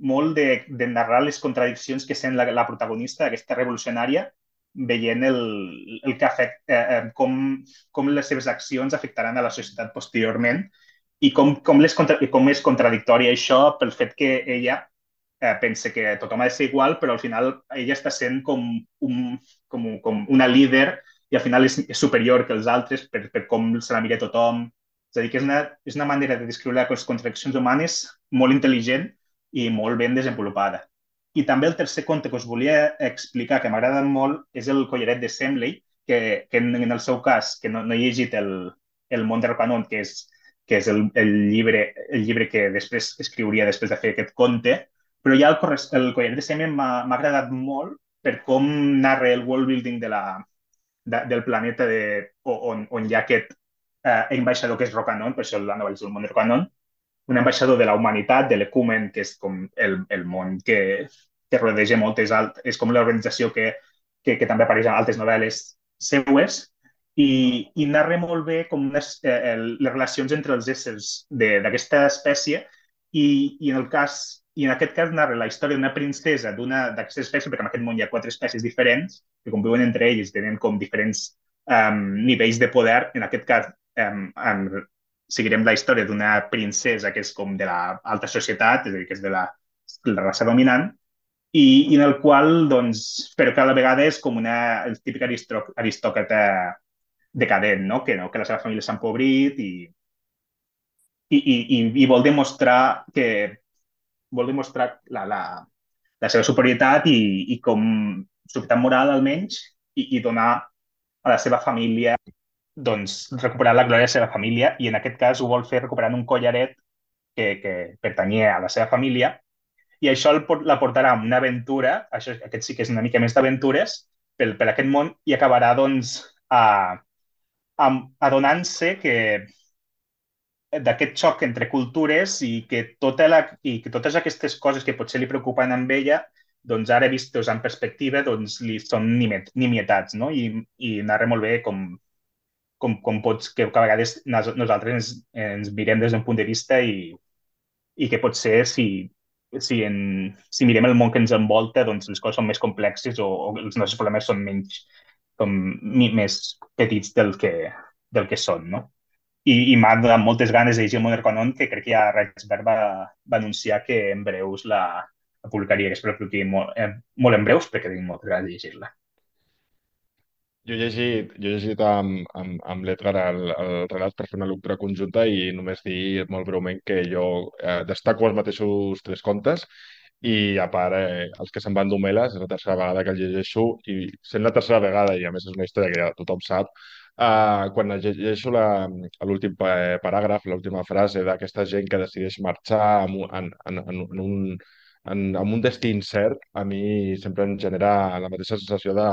molt de, de narrar les contradiccions que sent la, la protagonista d'aquesta revolucionària veient el, el que afecta, eh, eh, com, com les seves accions afectaran a la societat posteriorment i com, com, les contra, com és contradictòria això pel fet que ella eh, pensa que tothom ha de ser igual, però al final ella està sent com, un, com, com una líder i al final és, és superior que els altres per, per com se la mira tothom. És a dir, que és una, és una manera de descriure les contradiccions humanes molt intel·ligent i molt ben desenvolupada. I també el tercer conte que us volia explicar, que m'agrada molt, és el collaret de Semley, que, que en, en el seu cas, que no, no he llegit el, el món de Rocanon, que és, que és el, el, llibre, el llibre que després escriuria després de fer aquest conte, però ja el, el collaret de Semley m'ha agradat molt per com narra el world building de la, de, del planeta de, on, on hi ha aquest eh, ambaixador que és Rocanon, per això la novel·la és el món de Rocanon, un ambaixador de la humanitat, de l'Ecumen, que és com el, el món que, que rodeja moltes alt, és com l'organització que, que, que també apareix en altres novel·les seues, i, i narra molt bé com les, eh, les relacions entre els éssers d'aquesta espècie i, i, en el cas, i en aquest cas narra la història d'una princesa d'una d'aquesta espècie, perquè en aquest món hi ha quatre espècies diferents que conviuen entre ells, tenen com diferents um, nivells de poder, en aquest cas um, um, seguirem la història d'una princesa que és com de l'alta societat, és a dir, que és de la, la raça dominant, i, i en el qual, doncs, però que a la vegada és com una el típic aristòcrata decadent, no? Que, no? que la seva família s'ha empobrit i, i, i, i, i vol demostrar que vol demostrar la, la, la seva superioritat i, i com superioritat moral almenys i, i donar a la seva família doncs, recuperar la glòria de la seva família i en aquest cas ho vol fer recuperant un collaret que, que pertanyia a la seva família i això el, la portarà a una aventura, això, aquest sí que és una mica més d'aventures, per, per aquest món i acabarà doncs a, a, adonant-se que d'aquest xoc entre cultures i que, tota la, i que totes aquestes coses que potser li preocupen amb ella doncs ara vistos en perspectiva doncs li són nimietats, no? I, i narra molt bé com, com, com pots, que, a vegades nosaltres ens, ens mirem des d'un punt de vista i, i que potser si, si, en, si mirem el món que ens envolta, doncs les coses són més complexes o, o els nostres problemes són menys, com, més petits del que, del que són, no? I, i m'ha donat moltes ganes de llegir el Modern Canon, que crec que ja Reichsberg va, va anunciar que en breus la, la publicaria, que espero que molt, eh, molt en breus, perquè tinc moltes ganes de llegir-la. Jo he llegit, jo he llegit amb, amb, amb l'Edgar el, el relat per fer una lectura conjunta i només dir molt breument que jo eh, destaco els mateixos tres contes i a part, eh, els que se'n van d'Homeles, és la tercera vegada que el llegeixo i sent la tercera vegada, i a més és una història que ja tothom sap, eh, quan llegeixo l'últim paràgraf, l'última frase d'aquesta gent que decideix marxar en, en, en, en un en, en un destí incert, a mi sempre em genera la mateixa sensació de,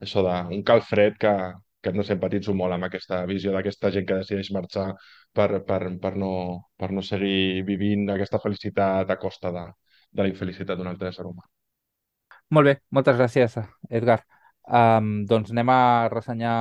això d'un calfred que, que no simpatitzo molt amb aquesta visió d'aquesta gent que decideix marxar per, per, per, no, per no seguir vivint aquesta felicitat a costa de, de la infelicitat d'un altre ésser humà. Molt bé, moltes gràcies, Edgar. Um, doncs anem a ressenyar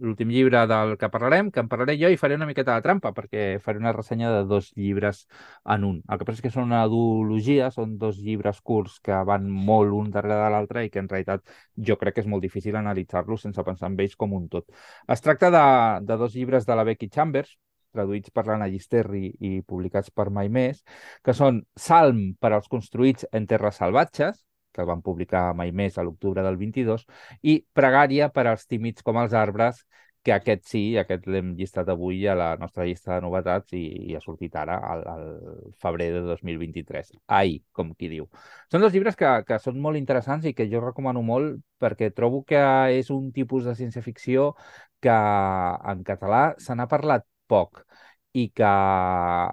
l'últim llibre del que parlarem, que en parlaré jo i faré una miqueta de trampa, perquè faré una ressenya de dos llibres en un. El que passa és que són una duologia, són dos llibres curts que van molt un darrere de l'altre i que en realitat jo crec que és molt difícil analitzar-los sense pensar en ells com un tot. Es tracta de, de dos llibres de la Becky Chambers, traduïts per l'Anna Llisterri i publicats per Mai Més, que són Salm per als construïts en terres salvatges, que van publicar mai més a l'octubre del 22, i Pregària per als tímids com els arbres, que aquest sí, aquest l'hem llistat avui a la nostra llista de novetats i, i ha sortit ara, al, al febrer de 2023. Ai, com qui diu. Són dos llibres que, que són molt interessants i que jo recomano molt perquè trobo que és un tipus de ciència-ficció que en català se n'ha parlat poc i que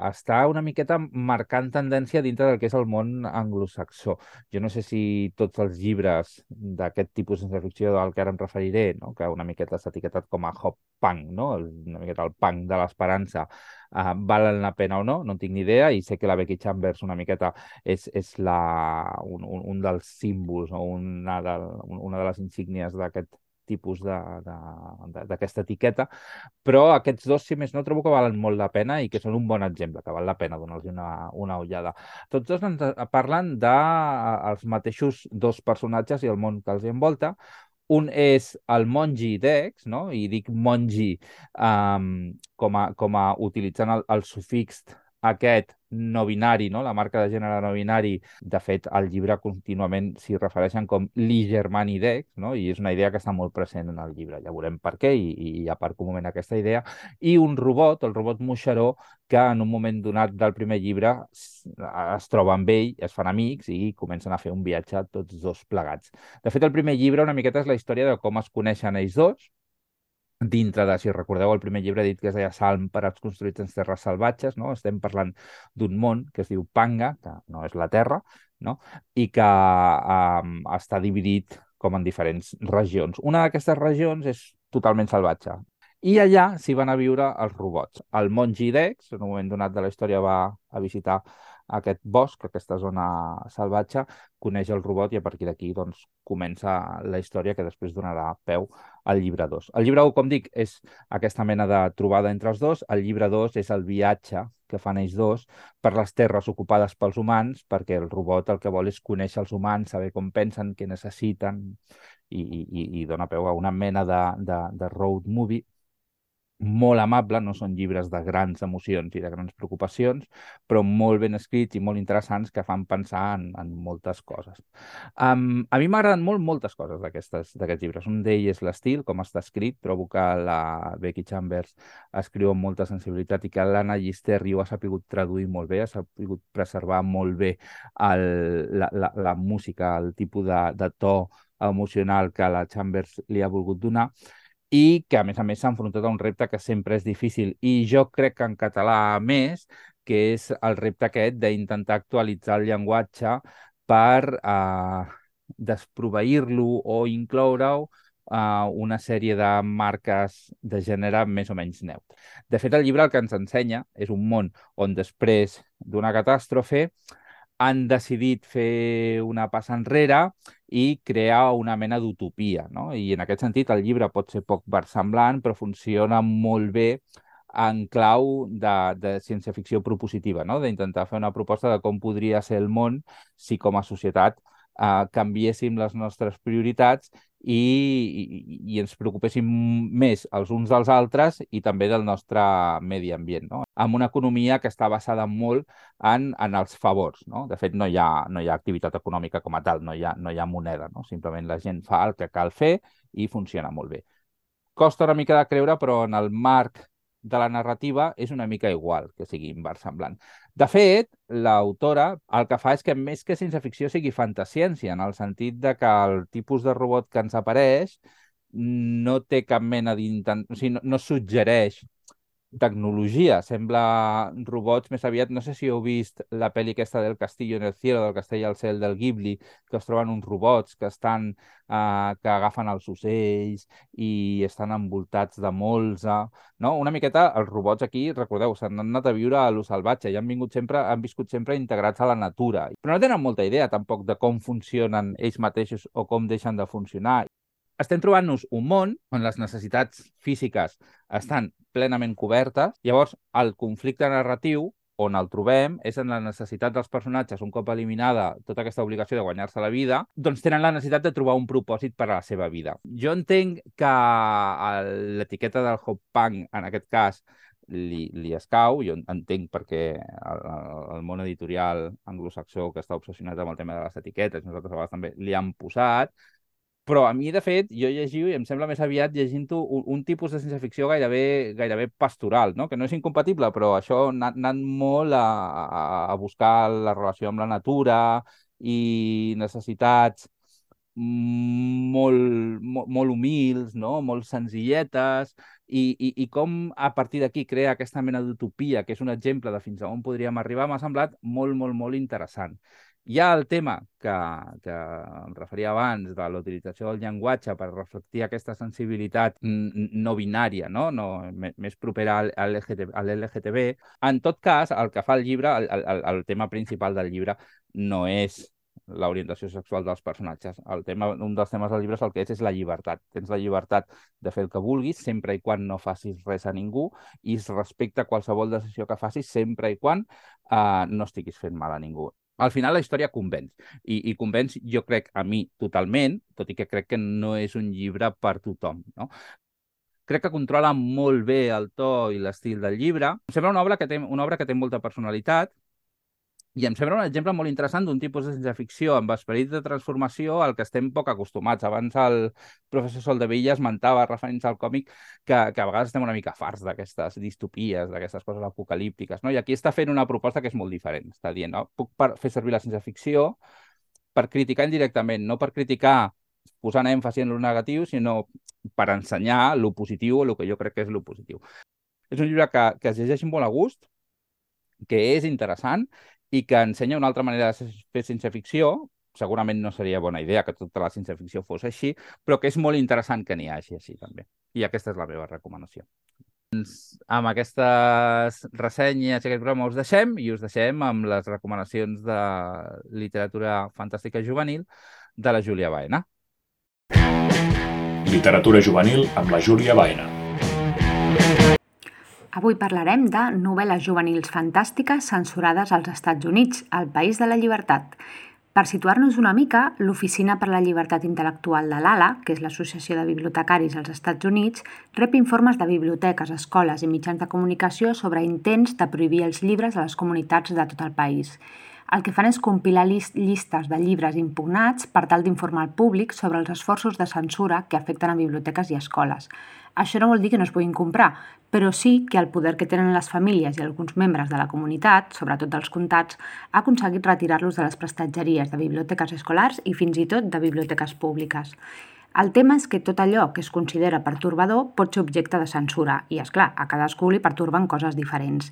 està una miqueta marcant tendència dintre del que és el món anglosaxó. Jo no sé si tots els llibres d'aquest tipus de ficció al que ara em referiré, no? que una miqueta s'ha etiquetat com a hop punk, no? una miqueta el punk de l'esperança, uh, valen la pena o no, no tinc ni idea, i sé que la Becky Chambers una miqueta és, és la, un, un, un dels símbols o una de, una de les insígnies d'aquest tipus d'aquesta etiqueta, però aquests dos, si més no, trobo que valen molt la pena i que són un bon exemple, que val la pena donar-los una, una ullada. Tots dos ens parlen dels de, mateixos dos personatges i el món que els envolta, un és el mongi Dex, no? i dic mongi um, com, a, com a utilitzant el, el sufix aquest no binari, no? la marca de gènere no binari, de fet, al llibre contínuament s'hi refereixen com Germani-Dex, no? i és una idea que està molt present en el llibre. Ja veurem per què, i, i aparco un moment aquesta idea. I un robot, el robot Moixeró, que en un moment donat del primer llibre es troba amb ell, es fan amics i comencen a fer un viatge tots dos plegats. De fet, el primer llibre una miqueta és la història de com es coneixen ells dos, dintre de, si recordeu, el primer llibre dit que es deia Salm per als construïts en terres salvatges, no? estem parlant d'un món que es diu Panga, que no és la Terra, no? i que um, està dividit com en diferents regions. Una d'aquestes regions és totalment salvatge. I allà s'hi van a viure els robots. El mongi Dex, en un moment donat de la història, va a visitar aquest bosc, aquesta zona salvatge, coneix el robot i a partir d'aquí doncs, comença la història que després donarà peu al llibre 2. El llibre 1, com dic, és aquesta mena de trobada entre els dos. El llibre 2 és el viatge que fan ells dos per les terres ocupades pels humans, perquè el robot el que vol és conèixer els humans, saber com pensen, què necessiten, i, i, i dona peu a una mena de, de, de road movie molt amable, no són llibres de grans emocions i de grans preocupacions, però molt ben escrits i molt interessants que fan pensar en, en moltes coses. Um, a mi m'agraden molt moltes coses d'aquests llibres. Un d'ells és l'estil, com està escrit. Trobo que la Becky Chambers escriu amb molta sensibilitat i que l'Anna Llisterri ho ha sapigut traduir molt bé, ha sapigut preservar molt bé el, la, la, la música, el tipus de, de to emocional que la Chambers li ha volgut donar i que, a més a més, s'ha enfrontat a un repte que sempre és difícil. I jo crec que en català més, que és el repte aquest d'intentar actualitzar el llenguatge per eh, desproveir-lo o incloure-ho a una sèrie de marques de gènere més o menys neutre. De fet, el llibre el que ens ensenya és un món on després d'una catàstrofe han decidit fer una passa enrere i crear una mena d'utopia. No? I en aquest sentit el llibre pot ser poc versemblant, però funciona molt bé en clau de, de ciència-ficció propositiva, no? d'intentar fer una proposta de com podria ser el món si com a societat eh, canviéssim les nostres prioritats i, i, i ens preocupéssim més els uns dels altres i també del nostre medi ambient, no? amb una economia que està basada molt en, en els favors. No? De fet, no hi, ha, no hi ha activitat econòmica com a tal, no hi ha, no hi ha moneda. No? Simplement la gent fa el que cal fer i funciona molt bé. Costa una mica de creure, però en el marc de la narrativa és una mica igual, que sigui inversemblant. De fet, l'autora el que fa és que més que ciència ficció sigui fantasciència, en el sentit de que el tipus de robot que ens apareix no té cap mena d'intent... O sigui, no, no suggereix tecnologia, sembla robots més aviat, no sé si heu vist la pel·li aquesta del Castillo en el cielo, del castell al cel del Ghibli, que es troben uns robots que estan, eh, que agafen els ocells i estan envoltats de molsa, no? Una miqueta els robots aquí, recordeu, s'han anat a viure a lo salvatge i han vingut sempre, han viscut sempre integrats a la natura, però no tenen molta idea tampoc de com funcionen ells mateixos o com deixen de funcionar estem trobant-nos un món on les necessitats físiques estan plenament cobertes. Llavors, el conflicte narratiu on el trobem és en la necessitat dels personatges, un cop eliminada tota aquesta obligació de guanyar-se la vida, doncs tenen la necessitat de trobar un propòsit per a la seva vida. Jo entenc que l'etiqueta del hop punk, en aquest cas, li, li escau, jo entenc perquè el, el món editorial anglosaxó que està obsessionat amb el tema de les etiquetes, nosaltres a vegades també li han posat, però a mi, de fet, jo llegiu i em sembla més aviat llegint-ho un, un tipus de ciència-ficció gairebé, gairebé pastoral, no? que no és incompatible, però això anant molt a, a, a buscar la relació amb la natura i necessitats molt, molt, molt humils, no? molt senzilletes, i, i, i com a partir d'aquí crea aquesta mena d'utopia, que és un exemple de fins a on podríem arribar, m'ha semblat molt, molt, molt interessant. Hi ha el tema que, que em referia abans de la utilització del llenguatge per reflectir aquesta sensibilitat no binària, no? No, més propera al, al, LGTB, al LGTB. En tot cas, el que fa el llibre, el, el, el tema principal del llibre no és l'orientació sexual dels personatges. El tema, un dels temes del llibre és el que és, és la llibertat. Tens la llibertat de fer el que vulguis, sempre i quan no facis res a ningú, i es respecta qualsevol decisió que facis sempre i quan eh, no estiguis fent mal a ningú al final la història convenç. I, I convenç, jo crec, a mi totalment, tot i que crec que no és un llibre per tothom. No? Crec que controla molt bé el to i l'estil del llibre. Em sembla una obra que té, una obra que té molta personalitat, i em sembla un exemple molt interessant d'un tipus de ciència-ficció amb esperit de transformació al que estem poc acostumats. Abans el professor Soldevilla esmentava, referint al còmic, que, que a vegades estem una mica farts d'aquestes distopies, d'aquestes coses apocalíptiques. No? I aquí està fent una proposta que és molt diferent. Està dient, no? puc fer servir la ciència-ficció per criticar indirectament, no per criticar posant èmfasi en lo negatiu, sinó per ensenyar lo positiu o el que jo crec que és lo positiu. És un llibre que, que es llegeix molt a gust, que és interessant i que ensenya una altra manera de fer ciència-ficció, segurament no seria bona idea que tota la ciència-ficció fos així, però que és molt interessant que n'hi hagi així també. I aquesta és la meva recomanació. Doncs, amb aquestes ressenyes i aquest programa us deixem i us deixem amb les recomanacions de literatura fantàstica juvenil de la Júlia Baena. Literatura juvenil amb la Júlia Baena. Avui parlarem de novel·les juvenils fantàstiques censurades als Estats Units, el país de la llibertat. Per situar-nos una mica, l'Oficina per la Llibertat Intel·lectual de l'ALA, que és l'Associació de Bibliotecaris als Estats Units, rep informes de biblioteques, escoles i mitjans de comunicació sobre intents de prohibir els llibres a les comunitats de tot el país. El que fan és compilar llistes de llibres impugnats per tal d'informar el públic sobre els esforços de censura que afecten a biblioteques i escoles. Això no vol dir que no es puguin comprar, però sí que el poder que tenen les famílies i alguns membres de la comunitat, sobretot dels comtats, ha aconseguit retirar-los de les prestatgeries de biblioteques escolars i fins i tot de biblioteques públiques. El tema és que tot allò que es considera pertorbador pot ser objecte de censura i, és clar, a cadascú li pertorben coses diferents.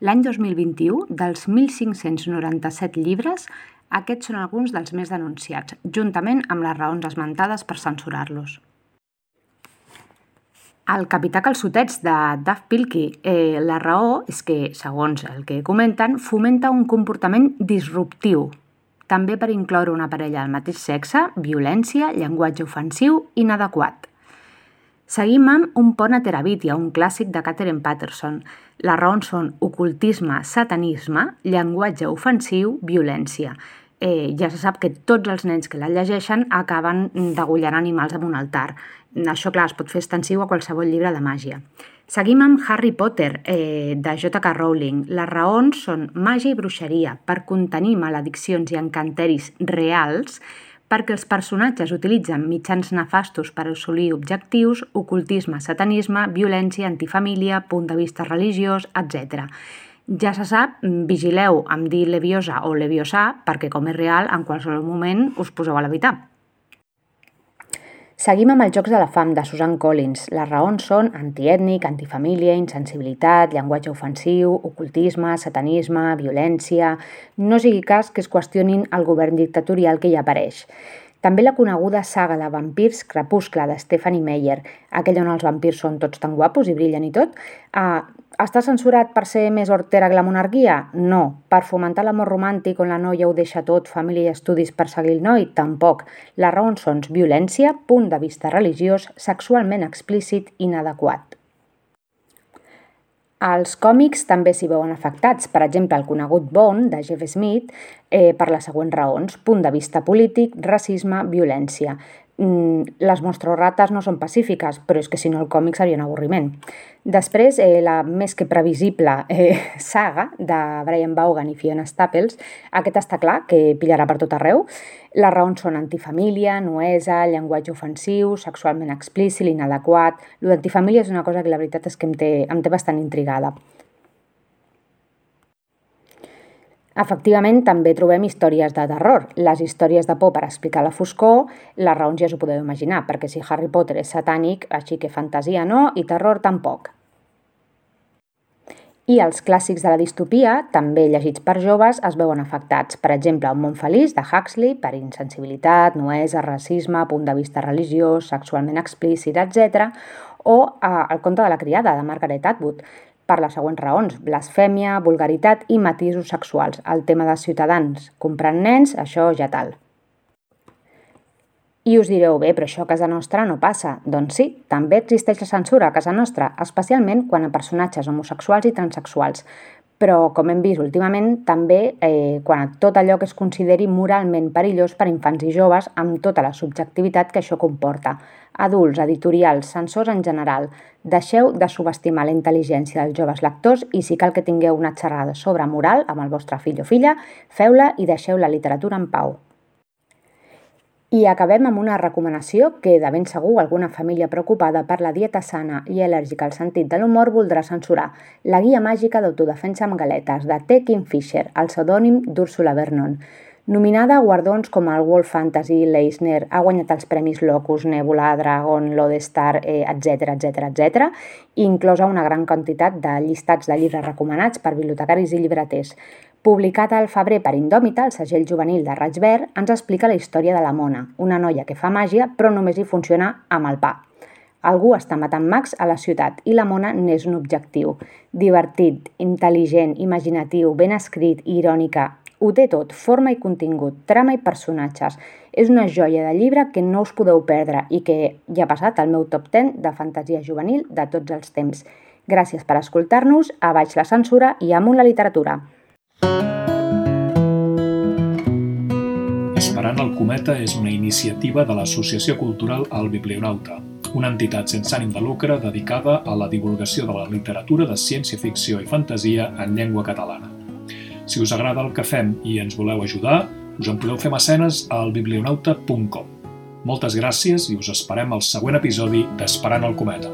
L'any 2021, dels 1.597 llibres, aquests són alguns dels més denunciats, juntament amb les raons esmentades per censurar-los. El capità calçotets de Daft Pilkey, eh, la raó és que, segons el que comenten, fomenta un comportament disruptiu, també per incloure una parella del mateix sexe, violència, llenguatge ofensiu inadequat. Seguim amb Un pont a Terabitia, un clàssic de Catherine Patterson. Les raons són ocultisme, satanisme, llenguatge ofensiu, violència. Eh, ja se sap que tots els nens que la llegeixen acaben degullant animals amb un altar. Això, clar, es pot fer extensiu a qualsevol llibre de màgia. Seguim amb Harry Potter, eh, de J.K. Rowling. Les raons són màgia i bruixeria per contenir malediccions i encanteris reals perquè els personatges utilitzen mitjans nefastos per assolir objectius, ocultisme, satanisme, violència, antifamília, punt de vista religiós, etc. Ja se sap, vigileu amb dir leviosa o leviosà perquè com és real, en qualsevol moment us poseu a l'habitar. Seguim amb els Jocs de la Fam de Susan Collins. Les raons són antiètnic, antifamília, insensibilitat, llenguatge ofensiu, ocultisme, satanisme, violència... No sigui cas que es qüestionin el govern dictatorial que hi apareix. També la coneguda saga de vampirs Crepuscle de Stephanie Meyer, aquella on els vampirs són tots tan guapos i brillen i tot, eh, està censurat per ser més hortera que la monarquia? No. Per fomentar l'amor romàntic on la noia ho deixa tot, família i estudis per seguir el noi? Tampoc. Les raons són violència, punt de vista religiós, sexualment explícit, inadequat. Els còmics també s'hi veuen afectats. Per exemple, el conegut Bond, de Jeff Smith, eh, per les següents raons. Punt de vista polític, racisme, violència. Mm, les monstrorrates no són pacífiques, però és que si no el còmic seria un avorriment. Després, eh, la més que previsible eh, <laughs> saga de Brian Vaughan i Fiona Staples, aquest està clar que pillarà per tot arreu. Les raons són antifamília, nuesa, llenguatge ofensiu, sexualment explícit, inadequat... Lo d'antifamília és una cosa que la veritat és que em té, em té bastant intrigada. Efectivament, també trobem històries de terror. Les històries de por per explicar la foscor, les raons ja s'ho podeu imaginar, perquè si Harry Potter és satànic, així que fantasia no i terror tampoc. I els clàssics de la distopia, també llegits per joves, es veuen afectats. Per exemple, Un món feliç, de Huxley, per insensibilitat, nuesa, racisme, punt de vista religiós, sexualment explícit, etc. O eh, El conte de la criada, de Margaret Atwood, per les següents raons, blasfèmia, vulgaritat i matisos sexuals. El tema dels ciutadans comprant nens, això ja tal. I us direu, bé, però això a casa nostra no passa. Doncs sí, també existeix la censura a casa nostra, especialment quan a personatges homosexuals i transexuals però, com hem vist últimament, també eh, quan a tot allò que es consideri moralment perillós per a infants i joves amb tota la subjectivitat que això comporta. Adults, editorials, censors en general, deixeu de subestimar la intel·ligència dels joves lectors i si cal que tingueu una xerrada sobre moral amb el vostre fill o filla, feu-la i deixeu la literatura en pau. I acabem amb una recomanació que de ben segur alguna família preocupada per la dieta sana i al·lèrgica al sentit de l'humor voldrà censurar. La guia màgica d'autodefensa amb galetes, de T. Kingfisher, el pseudònim d'Úrsula Vernon. Nominada a guardons com el World Fantasy, l'Eisner, ha guanyat els premis Locus, Nebula, Dragon, Lodestar, etc etc etc, inclosa una gran quantitat de llistats de llibres recomanats per bibliotecaris i llibreters. Publicat al febrer per Indòmita, el segell juvenil de Raig Verd, ens explica la història de la Mona, una noia que fa màgia però només hi funciona amb el pa. Algú està matant mags a la ciutat i la Mona n'és un objectiu. Divertit, intel·ligent, imaginatiu, ben escrit i irònica. Ho té tot, forma i contingut, trama i personatges. És una joia de llibre que no us podeu perdre i que ja ha passat al meu top 10 de fantasia juvenil de tots els temps. Gràcies per escoltar-nos, a baix la censura i amunt la literatura. Esperant el cometa és una iniciativa de l'Associació Cultural El Biblionauta, una entitat sense ànim de lucre dedicada a la divulgació de la literatura de ciència-ficció i fantasia en llengua catalana. Si us agrada el que fem i ens voleu ajudar, us en podeu fer mecenes al biblionauta.com. Moltes gràcies i us esperem al següent episodi d'Esperant el cometa.